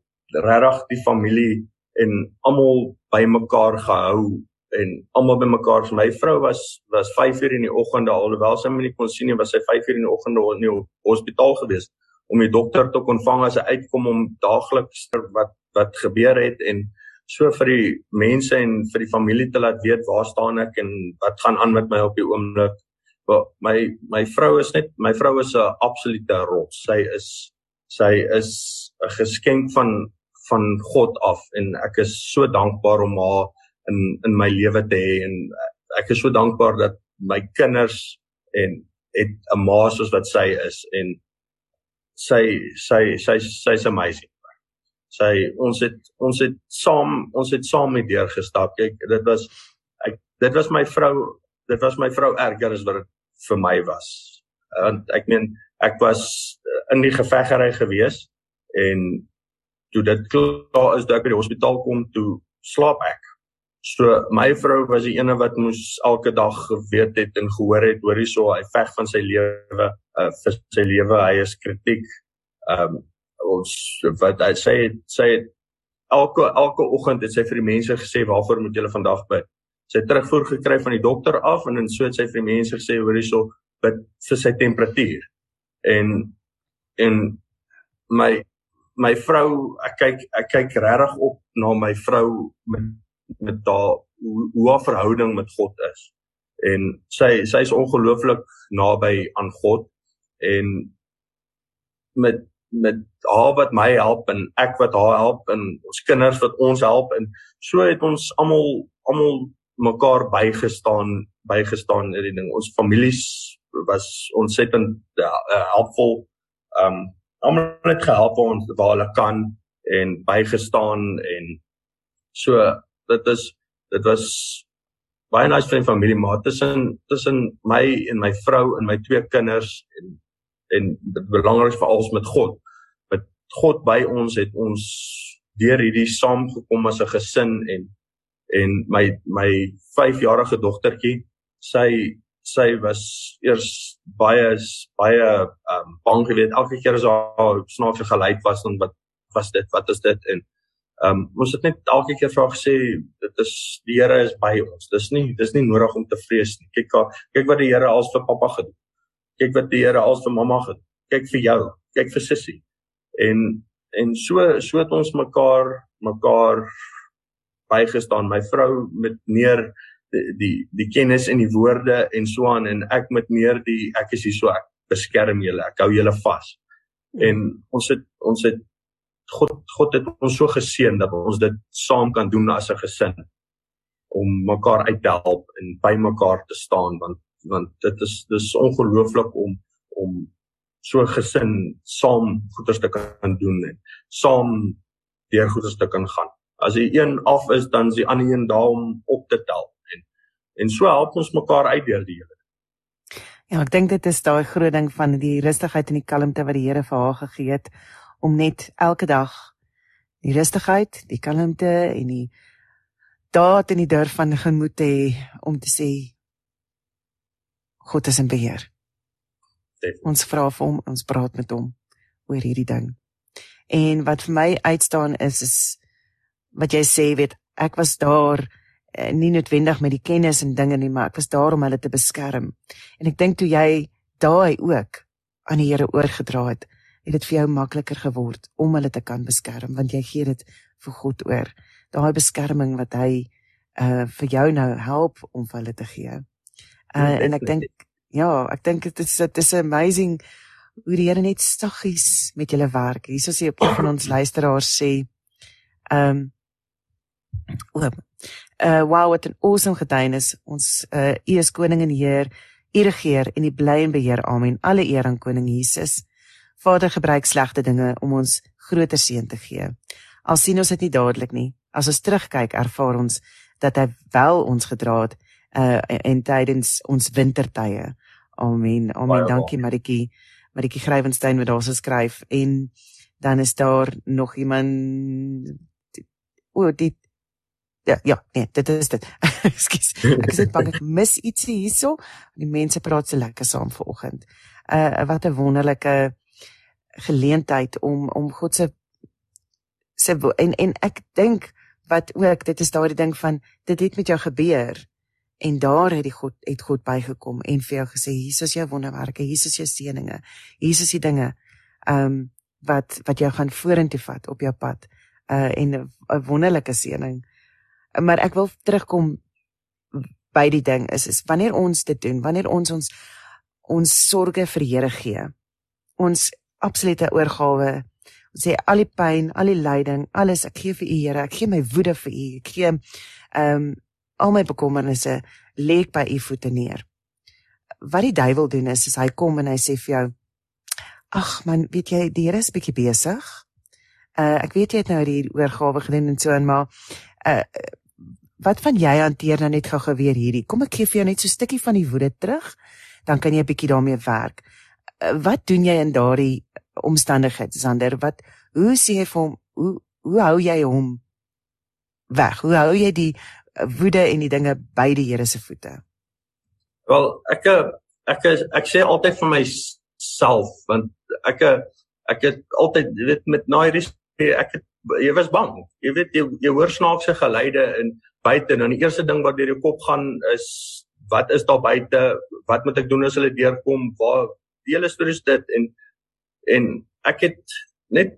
regtig die familie en almal bymekaar gehou en almal bymekaar. My vrou was was 5 uur in die oggend alhoewel sy my nie kon sien nie, was sy 5 uur in die oggend in die hospitaal gewees om die dokter te kon vang as hy uitkom om daagliks wat wat gebeur het en so vir die mense en vir die familie te laat weet waar staan ek en wat gaan aan met my op die oomblik. My my vrou is net my vrou is 'n absolute rots. Sy is sy is 'n geskenk van van God af en ek is so dankbaar om haar in in my lewe te hê en ek is so dankbaar dat my kinders en het 'n ma soos wat sy is en sy sy sy sy's amazing. Sy ons het ons het saam ons het saam met deur gestap. Kyk, dit was ek dit was my vrou, dit was my vrou erger as wat dit vir my was. Want ek meen ek was in die geveggery gewees en toe dit klaar is dat ek by die hospitaal kom toe slaap ek. So my vrou was die ene wat moes elke dag geweet het en gehoor het hoor hierso hy veg van sy lewe uh, vir sy lewe hy is kritiek. Ehm um, ons wat hy sê sê elke elke oggend het sy vir die mense gesê waarvoor moet julle vandag bid. Sy het terugvoer gekry van die dokter af en en so het sy vir die mense gesê hoor hierso bid vir sy temperatuur. En en my my vrou ek kyk ek kyk regtig op na my vrou met met daar hoe, hoe haar verhouding met God is. En sy sy is ongelooflik naby aan God en met met haar wat my help en ek wat haar help en ons kinders wat ons help en so het ons almal almal mekaar bygestaan bygestaan in die ding. Ons families was ontsettend ja, uh, helpvol. Um almal het gehelp ons waar hulle kan en bygestaan en so dit is dit was baie nice vir 'n familie maar tussen tussen my en my vrou en my twee kinders en en dit belangrik vir alles met God. Met God by ons het ons deur hierdie saamgekom as 'n gesin en en my my 5-jarige dogtertjie sy sy was eers baie baie um, bang geweest elke keer as haar snaakse geluid was dan wat was dit wat is dit en Ehm um, ons het net elke keer vra gesê dit is die Here is by ons. Dis nie dis nie nodig om te vrees nie. Kyk kyk wat die Here als vir pappa gedoen. Kyk wat die Here als vir mamma gedoen. Kyk vir jou, kyk vir sussie. En en so so het ons mekaar mekaar bygestaan. My vrou met meer die die, die kennis en die woorde en so aan en ek met meer die ek is hier so ek beskerm julle. Ek hou julle vas. En ons het ons het God God het ons so geseën dat ons dit saam kan doen as 'n gesin om mekaar uit te help en by mekaar te staan want want dit is dis ongelooflik om om so gesin saam goeders te kan doen en saam deur goeders te kan gaan. As die een af is, dan is die ander een daar om op te tel en en so help ons mekaar uit deur die hele. Ja, ek dink dit is daai groot ding van die rustigheid en die kalmte wat die Here vir haar gegee het om net elke dag die rustigheid, die kalmte en die daad en die durf van gemoed te hê om te sê God is in beheer. Ons vra vir hom, ons praat met hom oor hierdie ding. En wat vir my uitstaan is is wat jy sê, weet ek was daar eh, nie noodwendig met die kennis en dinge nie, maar ek was daar om hulle te beskerm. En ek dink toe jy daai ook aan die Here oorgedra het, het dit vir jou makliker geword om hulle te kan beskerm want jy gee dit vir God oor. Daai beskerming wat hy uh vir jou nou help om vir hulle te gee. Uh ja, en ek dink ja, ek dink dit is dit is amazing hoe die Here net staggies met julle werk. Is hy op een van ons luisteraars sê um, oop. Uh wow, wat 'n awesome getuienis. Ons uh U is koning en Heer. U regeer en U bly en beheer. Amen. Alle eer aan koning Jesus. Vader gebruik slegte dinge om ons groter seën te gee. Al sien ons dit nie dadelik nie. As ons terugkyk, ervaar ons dat hy wel ons gedra het uh en tydens ons wintertye. Amen. Amen. Baie Dankie Maritjie. Maritjie Grywenstein wat daarso skryf en dan is daar nog iemand o, dit Ja, ja, nee, dit is dit. Ekskuus. Ek sê bang ek mis ietsie hierso. Die mense praat so lekker saam vanoggend. Uh wat 'n wonderlike geleentheid om om God se se en en ek dink wat ook dit is daardie ding van dit het met jou gebeur en daar het die God het God bygekom en vir jou gesê hier is jou wonderwerke hier is jou seëninge hier is die dinge ehm um, wat wat jou gaan vorentoe vat op jou pad uh en 'n wonderlike seëning. Maar ek wil terugkom by die ding is is wanneer ons dit doen wanneer ons ons ons sorges vir Here gee ons absolute oorgawe ons sê al die pyn al die lyding alles ek gee vir u Here ek gee my woede vir u ek gee ehm um, al my bekommernisse lê ek by u voete neer wat die duiwel doen is, is hy kom en hy sê vir jou ag man weet jy die Here is bietjie besig uh, ek weet jy het nou die oorgawe gedoen en so en maar uh, wat van jy hanteer nou net gou-gou weer hierdie? Kom ek gee vir jou net so 'n stukkie van die woede terug, dan kan jy 'n bietjie daarmee werk. Wat doen jy in daardie omstandighede, Sander? Wat hoe sê jy vir hom hoe hoe hou jy hom weg? Hoe hou jy die woede en die dinge by die Here se voete? Wel, ek ek ek, sê altyd vir myself want ek ek het altyd weet met naai ek het jy was bang. Jy weet jy, jy hoor snaakse geluide in buite en dan die eerste ding wat deur jou kop gaan is wat is daar buite? Wat moet ek doen as hulle deurkom? Waar die hele storie is dit en en ek het net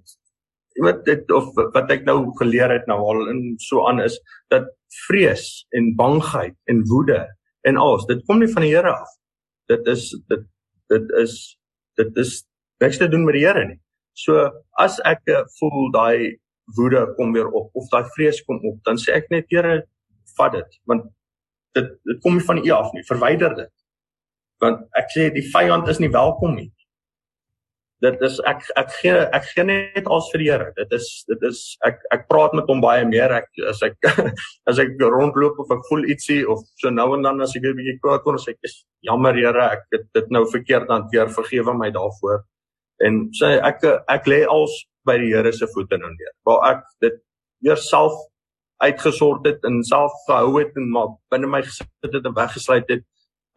iemand dit of wat ek nou geleer het nou al in so aan is dat vrees en bangheid en woede en alles dit kom nie van die Here af. Dit is dit dit is dit is niks te doen met die Here nie. So as ek voel daai woede kom weer op of daai vrees kom op, dan sê ek net Here, vat dit want dit dit kom nie van u af nie verwyder dit want ek sê die vyand is nie welkom nie. Dit is ek ek gee ek gee net als vir die Here. Dit is dit is ek ek praat met hom baie meer. Ek as ek as ek rondloop of ek voel ietsie of so nou en dan as ek 'n bietjie kwaad word sê ek is jammer Here ek het dit nou verkeerd hanteer. Vergewe my daarvoor. En sê ek ek lê als by die Here se voete nou neer. Waar ek dit weer self uitgesort het en self gehou het en maar binne my gesit het en weggesluit het.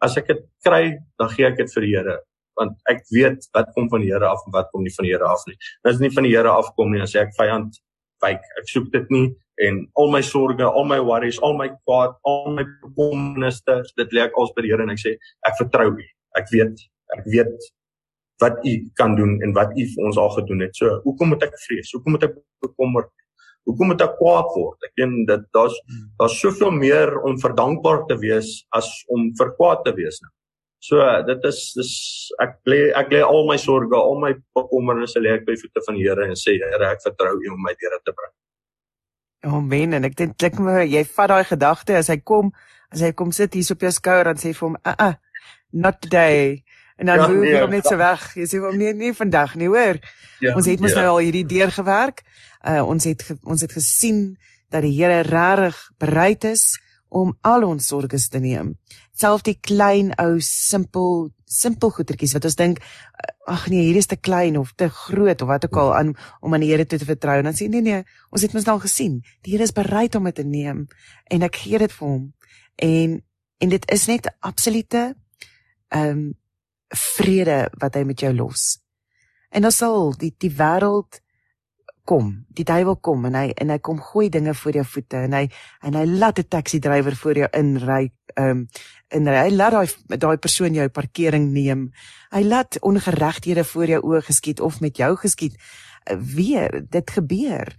As ek dit kry, dan gee ek dit vir die Here want ek weet wat kom van die Here af en wat kom nie van die Here af nie. As dit nie van die Here afkom nie, dan sê ek vyand, wyk. Ek soek dit nie en al my sorges, al my worries, al my kwaad, al my bekommernisse, dit lê ek als by die Here en ek sê ek vertrou U. Ek weet, ek weet wat U kan doen en wat U vir ons al gedoen het. So, hoekom moet ek vrees? Hoekom moet ek bekommerd hoekom moet ek kwaad word? Ek dink dit daar's hmm. daar's soveel meer om verdankbaar te wees as om vir kwaad te wees nou. So dit is dis ek lê ek lê al my sorges, al my bekommernisse lê ek by voete van die Here en sê Here, ek vertrou U om my deur te bring. Amen. En ek dink klik my jy vat daai gedagte as hy kom, as hy kom sit hier op jou skouer dan sê vir hom, "Uh uh, not today." En dan moet jy hom net so weg. Jy sê hom nee, nie vandag nie, hoor. Ja, ons het mos ja. nou al hierdie deur gewerk. Uh ons het ons het gesien dat die Here regtig bereid is om al ons sorges te neem. Selfs die klein ou simpel simpel goedertjies wat ons dink ag nee, hier is te klein of te groot of wat ook al aan om aan die Here toe te vertrou. Dan sê nee nee, ons het mos al gesien. Die Here is bereid om dit te neem en ek gee dit vir hom. En en dit is net absolute ehm um, vrede wat hy met jou los. En dan sal die die wêreld kom. Die duiwel kom en hy en hy kom gooi dinge voor jou voete en hy en hy laat 'n taxi drywer voor jou inry. Ehm um, en hy laat daai daai persoon jou parkering neem. Hy laat ongeregthede voor jou oë geskied of met jou geskied. Weer, dit gebeur.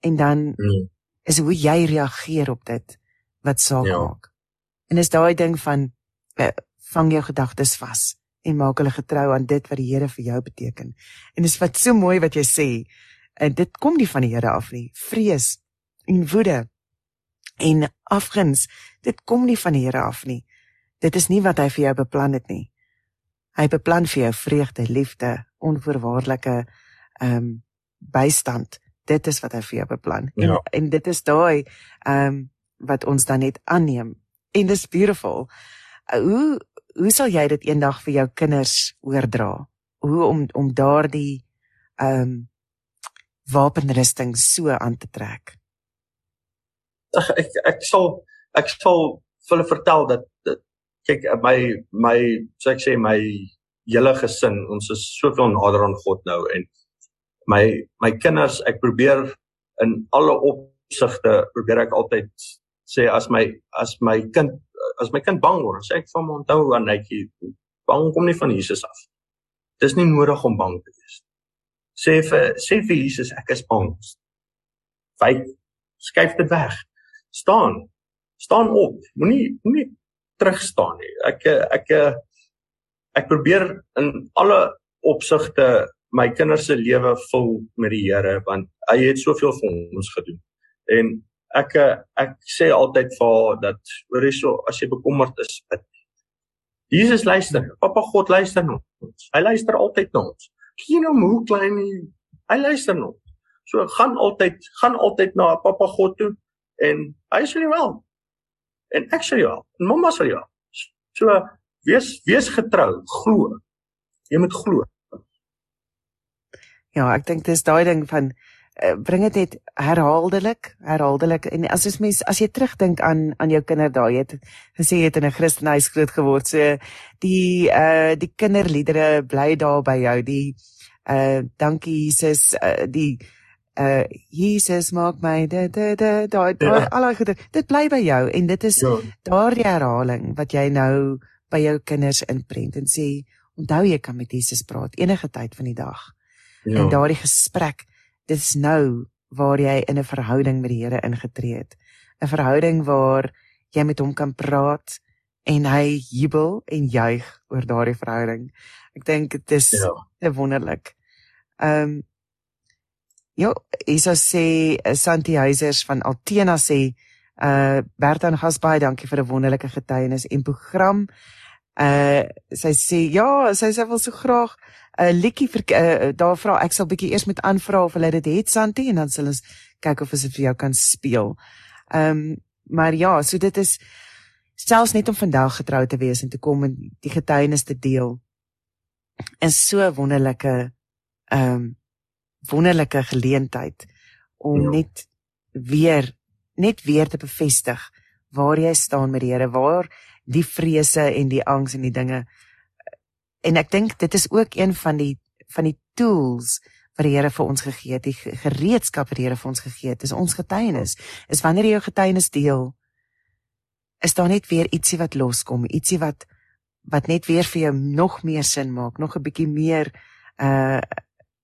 En dan mm. is hoe jy reageer op dit wat saak ja. maak. En is daai ding van uh, vang jou gedagtes vas en maak hulle getrou aan dit wat die Here vir jou beteken. En dis wat so mooi wat jy sê. En dit kom nie van die Here af nie. Vrees en woede en afguns, dit kom nie van die Here af nie. Dit is nie wat hy vir jou beplan het nie. Hy beplan vir jou vreugde, liefde, onvoorwaardelike ehm um, bystand. Dit is wat hy vir jou beplan. Ja. En, en dit is daai ehm um, wat ons dan net aanneem. En dis beautiful. Uh, hoe hoe sal jy dit eendag vir jou kinders oordra? Hoe om om daardie ehm um, wapenrusting so aan te trek? ek ek, ek sal ek sal vir hulle vertel dat, dat kyk my my so ek sê my hele gesin ons is soveel nader aan God nou en my my kinders ek probeer in alle opsigte probeer ek altyd sê as my as my kind as my kind bang word sê ek van hom onthou aan netjie bang kom nie van Jesus af dis nie nodig om bang te wees sê vir sê vir Jesus ek is bang wyk skuif dit weg staan staan op moenie moenie terug staan nie ek ek ek probeer in alle opsigte my kinders se lewe vul met die Here want hy het soveel vir ons gedoen. En ek ek sê altyd vir haar dat hoor hierso as jy bekommerd is, bid. Jesus luister. Papa God luister na ons. Hy luister altyd na ons. Geen om hoe klein hy hy luister ons. So gaan altyd gaan altyd na Papa God toe en hy sê jy wel. En ek sê jy wel. En mamma sê jy wel. So wees wees getrou, glo. Jy moet glo. Ja, ek dink dis daai ding van bring dit net herhaaldelik, herhaaldelik en as jy mens as jy terugdink aan aan jou kinderdae, jy het gesê jy het in 'n Christenhuis groot geword. So die uh die kinderliedere bly daar by jou. Die uh dankie Jesus, uh, die uh Jesus maak my da da da daai ja. al daai goeie. Dit bly by jou en dit is ja. daardie herhaling wat jy nou by jou kinders inprent en sê onthou jy kan met Jesus praat enige tyd van die dag. Ja. En daardie gesprek, dit is nou waar jy in 'n verhouding met die Here ingetree het. 'n Verhouding waar jy met hom kan praat en hy jubel en juig oor daardie verhouding. Ek dink dit is ja. wonderlik. Ehm um, Ja, Isa sê eh, Santi Huisers van Altena sê uh Bertha en Gasbaai, dankie vir 'n wonderlike getuienis en program. Uh sy sê ja, sy sê wil so graag 'n uh, liedjie vir uh, daar vra ek sal bietjie eers met aanvra of hulle dit het Santi en dan sal ons kyk of ons dit vir jou kan speel. Ehm um, maar ja, so dit is selfs net om vandag getrou te wees en te kom en die getuienis te deel. Is so wonderlike ehm um, wonderlike geleentheid om ja. net weer net weer te bevestig waar jy staan met die Here, waar die vrese en die angs en die dinge en ek dink dit is ook een van die van die tools wat die Here vir ons gegee het, die gereedskap wat die Here vir ons gegee het, is ons getuienis. Is wanneer jy jou getuienis deel, is daar net weer ietsie wat loskom, ietsie wat wat net weer vir jou nog meer sin maak, nog 'n bietjie meer uh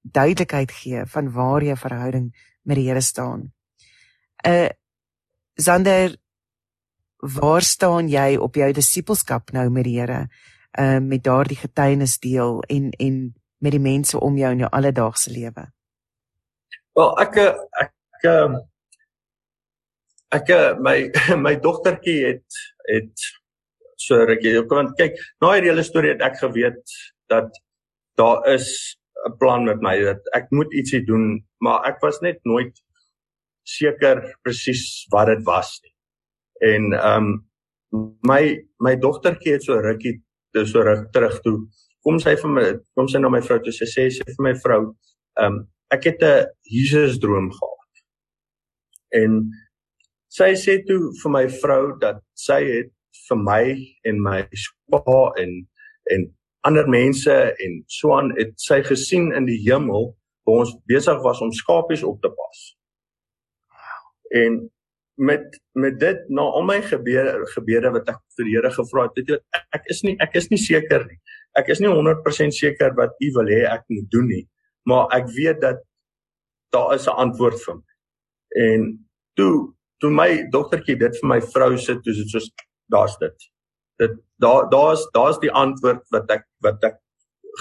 duidelikheid gee van waar jy verhouding met die Here staan. Uh Sander, waar staan jy op jou disippelskap nou met die Here? Ehm uh, met daardie getuienis deel en en met die mense om jou in jou alledaagse lewe. Wel, ek ek ek ek my my dogtertjie het het so rukkie op want kyk, na hierdie hele storie het ek geweet dat daar is 'n plan met my dat ek moet ietsie doen, maar ek was net nooit seker presies wat dit was nie en ehm um, my my dogtertjie het so rukkie dis so ruk terug toe kom sy vir my kom sy na my vrou toe sy sê sy vir my vrou ehm um, ek het 'n Jesus droom gehad en sy sê toe vir my vrou dat sy het vir my en my pa en en ander mense en so aan het sy gesien in die hemel waar ons besig was om skapies op te pas. En met met dit na al my gebede gebede wat ek vir die Here gevra het, weet jy ek is nie ek is nie seker nie. Ek is nie 100% seker wat U wil hê ek moet doen nie, maar ek weet dat daar is 'n antwoord vir my. En toe toe my dogtertjie dit vir my vrou sê, toe dit soos daar's dit. Dit daar daar's daar's die antwoord wat ek wat ek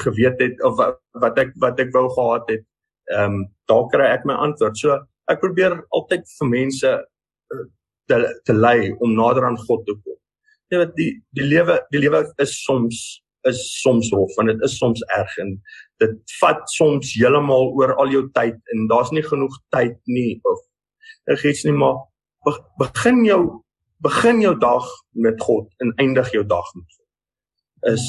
geweet het of wat ek wat ek wou gehad het. Ehm um, daar kry ek my antwoord. So ek probeer altyd vir mense te te lei om nader aan God te kom. Jy weet die die lewe die lewe is soms is soms rof en dit is soms erg en dit vat soms heeltemal oor al jou tyd en daar's nie genoeg tyd nie of iets nie maar begin jou begin jou dag met God en eindig jou dag met God. Is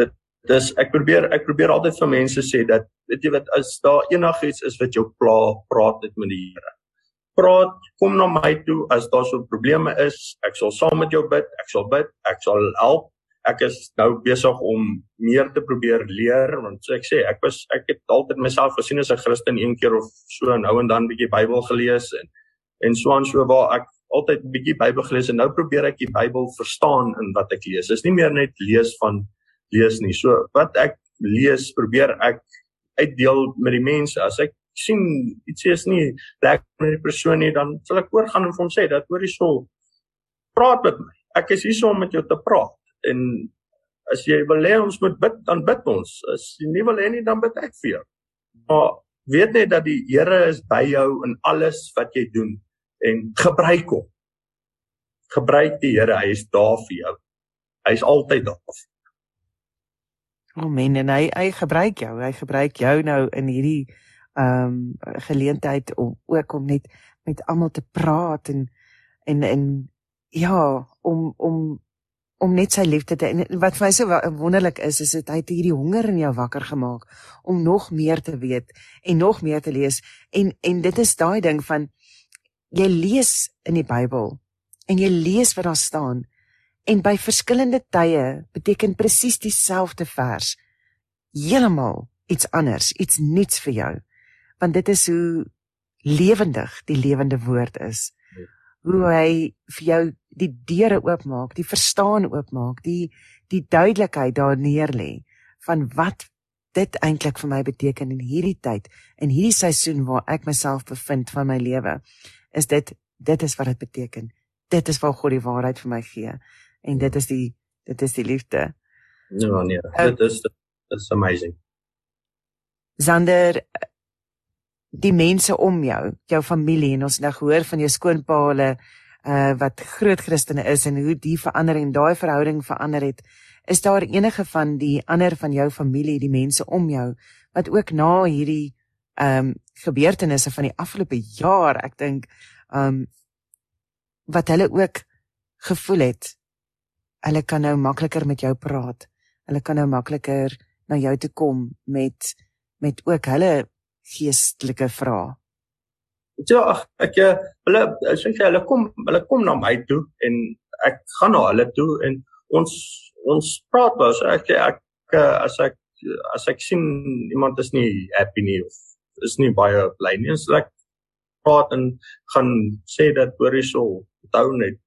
dit dis ek probeer ek probeer altyd vir mense sê dat weet jy wat as daar enigiets is wat jou pla praat dit met die Here praat, kom na my toe as daar so probleme is. Ek sal saam met jou bid, ek sal bid, ek sal help. Ek is nou besig om meer te probeer leer want so ek sê ek was ek het altyd myself gesien as 'n Christen een keer of so nou en dan bietjie Bybel gelees en en so aan so waar ek altyd 'n bietjie Bybel gelees en nou probeer ek die Bybel verstaan in wat ek lees. Dis nie meer net lees van lees nie. So wat ek lees, probeer ek uitdeel met die mense. As ek sien iets is nie lekker met die persoon nie, dan sal ek oorgaan en vir hom sê dat hoor hierso praat met my. Ek is hier om met jou te praat. En as jy wil hê ons moet bid, dan bid ons. As jy nie wil hê nie, dan bid ek vir jou. Maar weet net dat die Here is by jou in alles wat jy doen en gebruik hom. Gebruik die Here, hy is daar vir jou. Hy is altyd daar. Amen. En hy hy gebruik jou. Hy gebruik jou nou in hierdie ehm um, geleentheid om ook om net met almal te praat en en en ja, om om om net sy liefde te en wat vir my so wonderlik is is dit hy het hierdie honger in jou wakker gemaak om nog meer te weet en nog meer te lees en en dit is daai ding van jy lees in die Bybel en jy lees wat daar staan en by verskillende tye beteken presies dieselfde vers heeltemal iets anders, iets nuuts vir jou. Want dit is hoe lewendig die lewende woord is. Hoe hy vir jou die deure oopmaak, die verstaan oopmaak, die die duidelikheid daar neerlê van wat dit eintlik vir my beteken in hierdie tyd, in hierdie seisoen waar ek myself bevind van my lewe is dit dit is wat dit beteken. Dit is waar God die waarheid vir my gee en dit is die dit is die liefde. Ja nee, uh, dit is dit is amazing. Zander die mense om jou, jou familie en ons nou gehoor van jou skoonpa hulle uh wat groot Christene is en hoe die verandering daai verhouding verander het. Is daar enige van die ander van jou familie, die mense om jou wat ook na hierdie ehm um, gebeurtenisse van die afgelope jaar, ek dink ehm um, wat hulle ook gevoel het. Hulle kan nou makliker met jou praat. Hulle kan nou makliker na jou toe kom met met ook hulle geestelike vrae. Ja, ek eh, hulle sê hulle kom hulle kom na my toe en ek gaan na hulle toe en ons ons praat was ek ek eh, as ek as ek sien iemand is nie happy nie of is nie baie bly nie. Ons like praat en gaan sê dat hoor hierso onthou net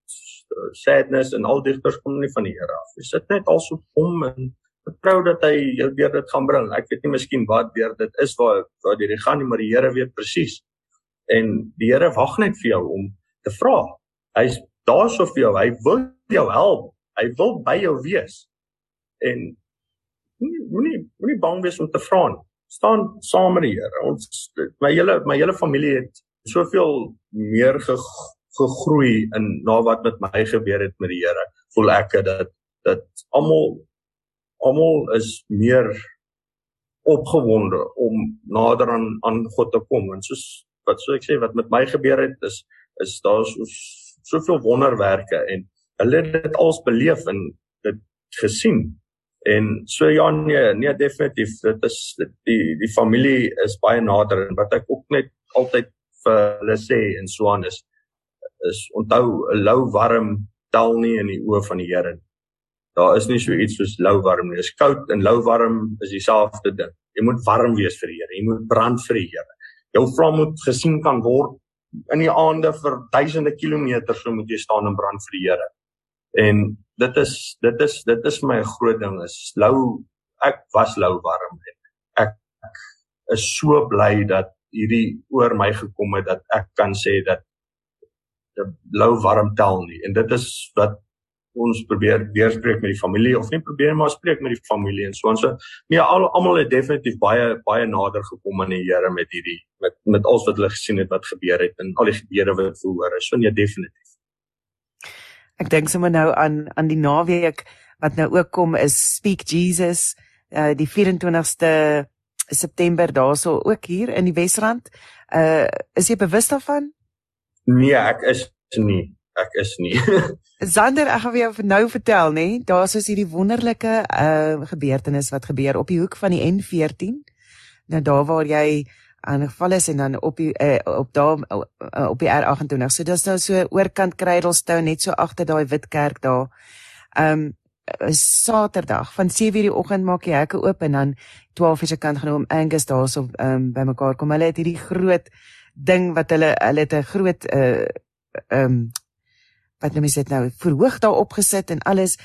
uh, sadness en al digters kom nie van die Here af. Jy sit net also om en vertrou dat hy jou deur dit gaan bring. Ek weet nie miskien wat deur dit is waar waar jy gaan nie, maar die Here weet presies. En die Here wag net vir jou om te vra. Hy's daar so vir jou. Hy wil jou help. Hy wil by jou wees. En moenie moenie bang wees om te vra nie staan saam met die Here. Ons my hele my hele familie het soveel meer ge, gegroei in na wat met my gebeur het met die Here. Voel ek dat dat almal almal is meer opgewonde om nader aan aan God te kom. En soos wat so ek sê wat met my gebeur het is is daar so soveel wonderwerke en hulle het dit als beleef en dit gesien. En so ja nee, nee definitief dit is dit, die die familie is baie nader. En wat ek ook net altyd vir hulle sê en so aan is is onthou 'n lou warm tel nie in die oë van die Here. Daar is nie so iets soos lou warm nie. Dis koud en lou warm is dieselfde ding. Jy moet warm wees vir die Here. Jy moet brand vir die Here. Jou vrou moet gesien kan word in die aande vir duisende kilometers so moet jy staan en brand vir die Here. En dit is dit is dit is my groot ding is lou ek was lou warm en ek is so bly dat hierdie oor my gekom het dat ek kan sê dat die lou warm tel nie en dit is wat ons probeer deurspreek met die familie of nie probeer maar spreek met die familie en so en so nee al almal het definitief baie baie nader gekom aan die Here met hierdie met met alles wat hulle gesien het wat gebeur het en al die gebeure wat verhoor is so nee definitief Ek dink sommer nou aan aan die naweek wat nou ook kom is Speak Jesus uh die 24ste September daarso ook hier in die Wesrand. Uh is jy bewus daarvan? Nee, ek is nie. Ek is nie. Sander, ek gaan vir jou nou vertel, nê? Daar's so hierdie wonderlike uh gebeurtenis wat gebeur op die hoek van die N14. Nou daar waar jy aangeval is en dan op die uh, op daar uh, op die R28. So dis nou so oorkant Cradlestone net so agter daai wit kerk daar. Um, Saterdag van 7:00 die oggend maak die hekke oop en dan 12:00 se kant gaan om Angus daarso ehm um, bymekaar kom. Hulle het hierdie groot ding wat hulle hulle het 'n groot uh ehm um, wat noem jy dit nou verhoog daar opgesit en alles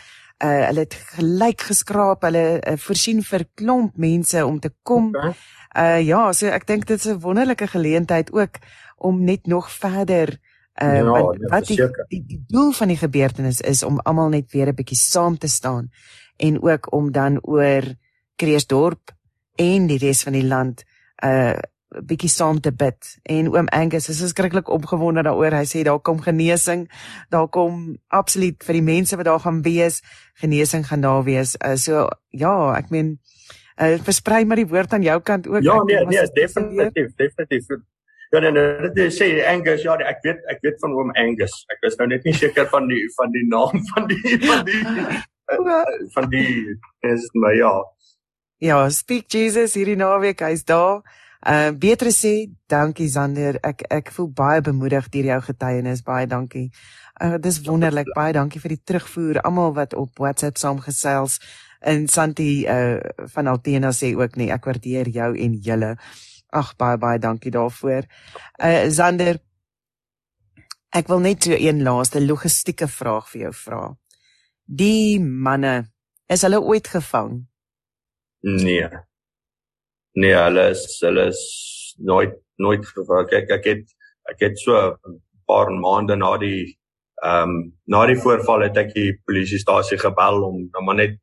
uh hulle het gelyk geskraap hulle uh, voorsien vir klomp mense om te kom. Okay. Uh ja, so ek dink dit is 'n wonderlike geleentheid ook om net nog verder uh ja, wat, ja, wat die, die die doel van die gebeurtenis is om almal net weer 'n bietjie saam te staan en ook om dan oor Kreersdorp en die res van die land uh bietjie saam te bid. En oom Angus is skrikkelik opgewonde daaroor. Hy sê daar kom genesing. Daar kom absoluut vir die mense wat daar gaan wees, genesing gaan daar wees. Uh, so ja, ek meen uh, versprei maar die woord aan jou kant ook. Ja, nee, nee, definitief, definitief. Ja, nee, nee, dit sê Angus, ja, ek weet ek weet van oom Angus. Ek is nou net nie seker van die van die naam van die van die uh, van die is my ja. Ja, speak Jesus hierdie naweek, hy's daar. Uh beter sê dankie Zander. Ek ek voel baie bemoedig deur jou getuienis. Baie dankie. Uh dis wonderlik. Baie dankie vir die terugvoer. Almal wat op WhatsApp saamgesels en Santi uh van Altena sê ook nee, ek waardeer jou en julle. Ag baie baie dankie daarvoor. Uh Zander ek wil net so een laaste logistieke vraag vir jou vra. Die manne, is hulle ooit gevang? Nee. Nee, hulle is hulle is nooit nooit gevang. Kyk, ek het ek het so 'n paar maande na die ehm um, na die voorval het ek die polisiestasie gebel om nou maar net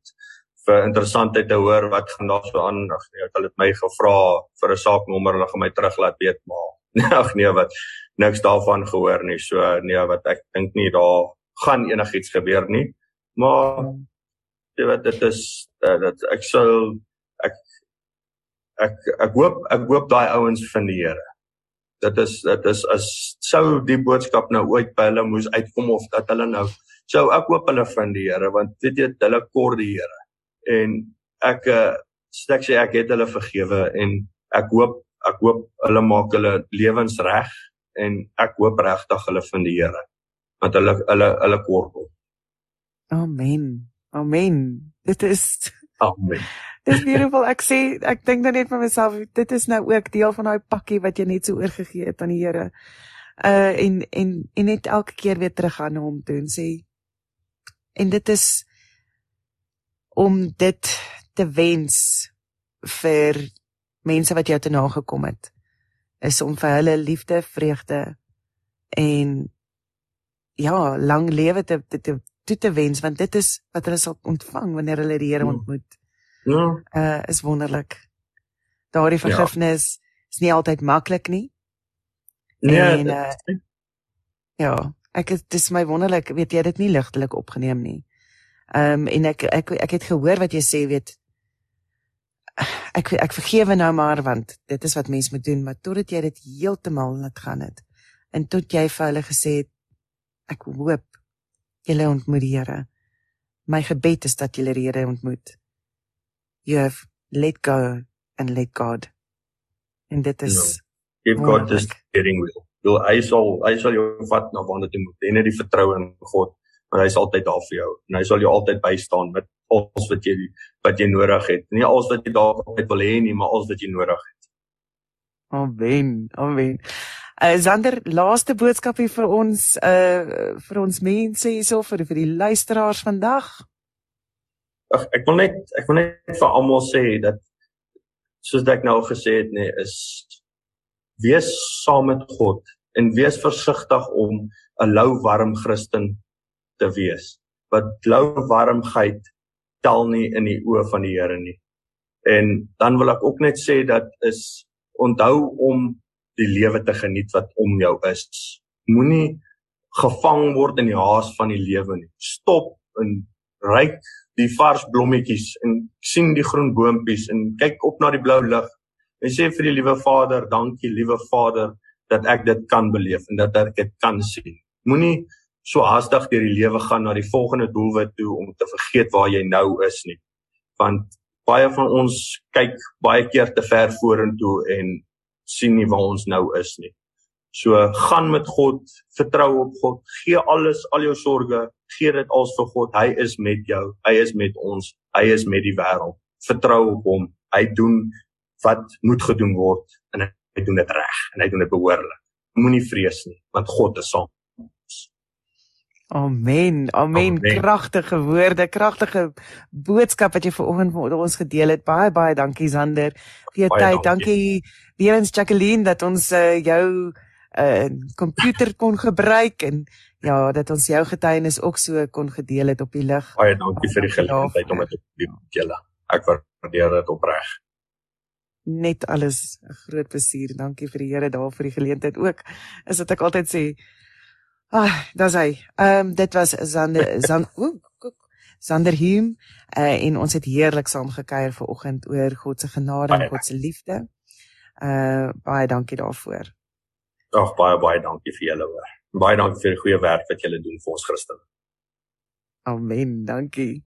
vir interessantheid te hoor wat gaan daar so aan. Ag nee, hulle het my gevra vir 'n saaknommer, hulle gaan my terug laat weet maar. Ag nee, wat niks daarvan gehoor nie. So nee, wat ek dink nie daar gaan enigiets gebeur nie. Maar jy weet dit is uh, dat ek sou ek ek hoop ek hoop daai ouens vind die Here. Dit is dit is as sou die boodskap nou ooit by hulle moes uitkom of dat hulle nou sou ek hoop hulle vind die Here want weet jy hulle kort die Here en ek uh, ek sê ek het hulle vergewe en ek hoop ek hoop hulle maak hulle lewens reg en ek hoop regtig hulle vind die Here want hulle hulle hulle kortel. Amen. Amen. Dit is Amen. Dis beautiful. Ek sê ek dink dan net vir myself dit is nou ook deel van daai pakkie wat jy net so oorgegee het aan die Here. Uh en en en net elke keer weer terug aan hom toe en sê en dit is om dit te wens vir mense wat jou te nagekom het is om vir hulle liefde, vreugde en ja, lang lewe te te te, te, te wens want dit is wat hulle sal ontvang wanneer hulle die Here ja. ontmoet. Ja. Uh is wonderlik. Daardie ja. vergifnis ja. is nie altyd maklik nie. Nee. En, uh, ja, ek dit is my wonderlik, weet jy dit nie ligtelik opgeneem nie. Ehm um, en ek ek ek het gehoor wat jy sê weet ek ek vergewe nou maar want dit is wat mens moet doen maar totdat jy dit heeltemal laat gaan het en tot jy vir hulle gesê het ek hoop julle ontmoet die Here my gebed is dat julle die Here ontmoet you have let go and let God en dit is no. give God the steering wheel jy hy sal hy sal jou vat na waar jy moet en net die vertroue in God maar hy is altyd daar vir jou en hy sal jou altyd bystaan met alles wat jy wat jy nodig het. Nie alles wat jy daarop wil hê nie, maar alles wat jy nodig het. Amen. Amen. Uh, Zander, laaste boodskap hier vir ons uh vir ons mense hierso vir vir die luisteraars vandag. Ag, ek wil net ek wil net vir almal sê dat soos ek nou gesê het, nee, is wees saam met God en wees versigtig om 'n lou warm Christen te wees. Wat blou warmheid tel nie in die oë van die Here nie. En dan wil ek ook net sê dat is onthou om die lewe te geniet wat om jou is. Moenie gevang word in die haas van die lewe nie. Stop en ryk die vars blommetjies en sien die groen boontjies en kyk op na die blou lug. En sê vir die liewe Vader, dankie liewe Vader dat ek dit kan beleef en dat ek dit kan sien. Moenie so haastig deur die lewe gaan na die volgende doelwit toe om te vergeet waar jy nou is nie. Want baie van ons kyk baie keer te ver vorentoe en sien nie waar ons nou is nie. So gaan met God, vertrou op God, gee alles, al jou sorges, gee dit als vir God. Hy is met jou, hy is met ons, hy is met die wêreld. Vertrou op hom. Hy doen wat moet gedoen word en hy doen dit reg en hy doen dit behoorlik. Moenie vrees nie, want God is saam. Amen. Amen. Amen. Kragtige woorde, kragtige boodskap wat jy vanoggend met ons gedeel het. Baie baie dankie Sander. Vir jou tyd. Dankie weer eens Jacqueline dat ons uh, jou 'n uh, komputer kon gebruik en ja, dat ons jou getuienis ook so kon gedeel het op die lig. Baie dankie vir die geleentheid om dit te doen, julle. Ek waardeer dit opreg. Net alles 'n groot plesier. Dankie vir die Here daar vir die geleentheid ook. Is dit ek altyd sê Ah, dis hy. Ehm um, dit was Zander Zan Sander Hume uh, en ons het heerlik saam gekuier vanoggend oor God se genade en God se liefde. Uh baie dankie daarvoor. Ag baie baie dankie vir julle hoor. Baie dankie vir die goeie werk wat julle doen vir ons Christene. Amen. Dankie.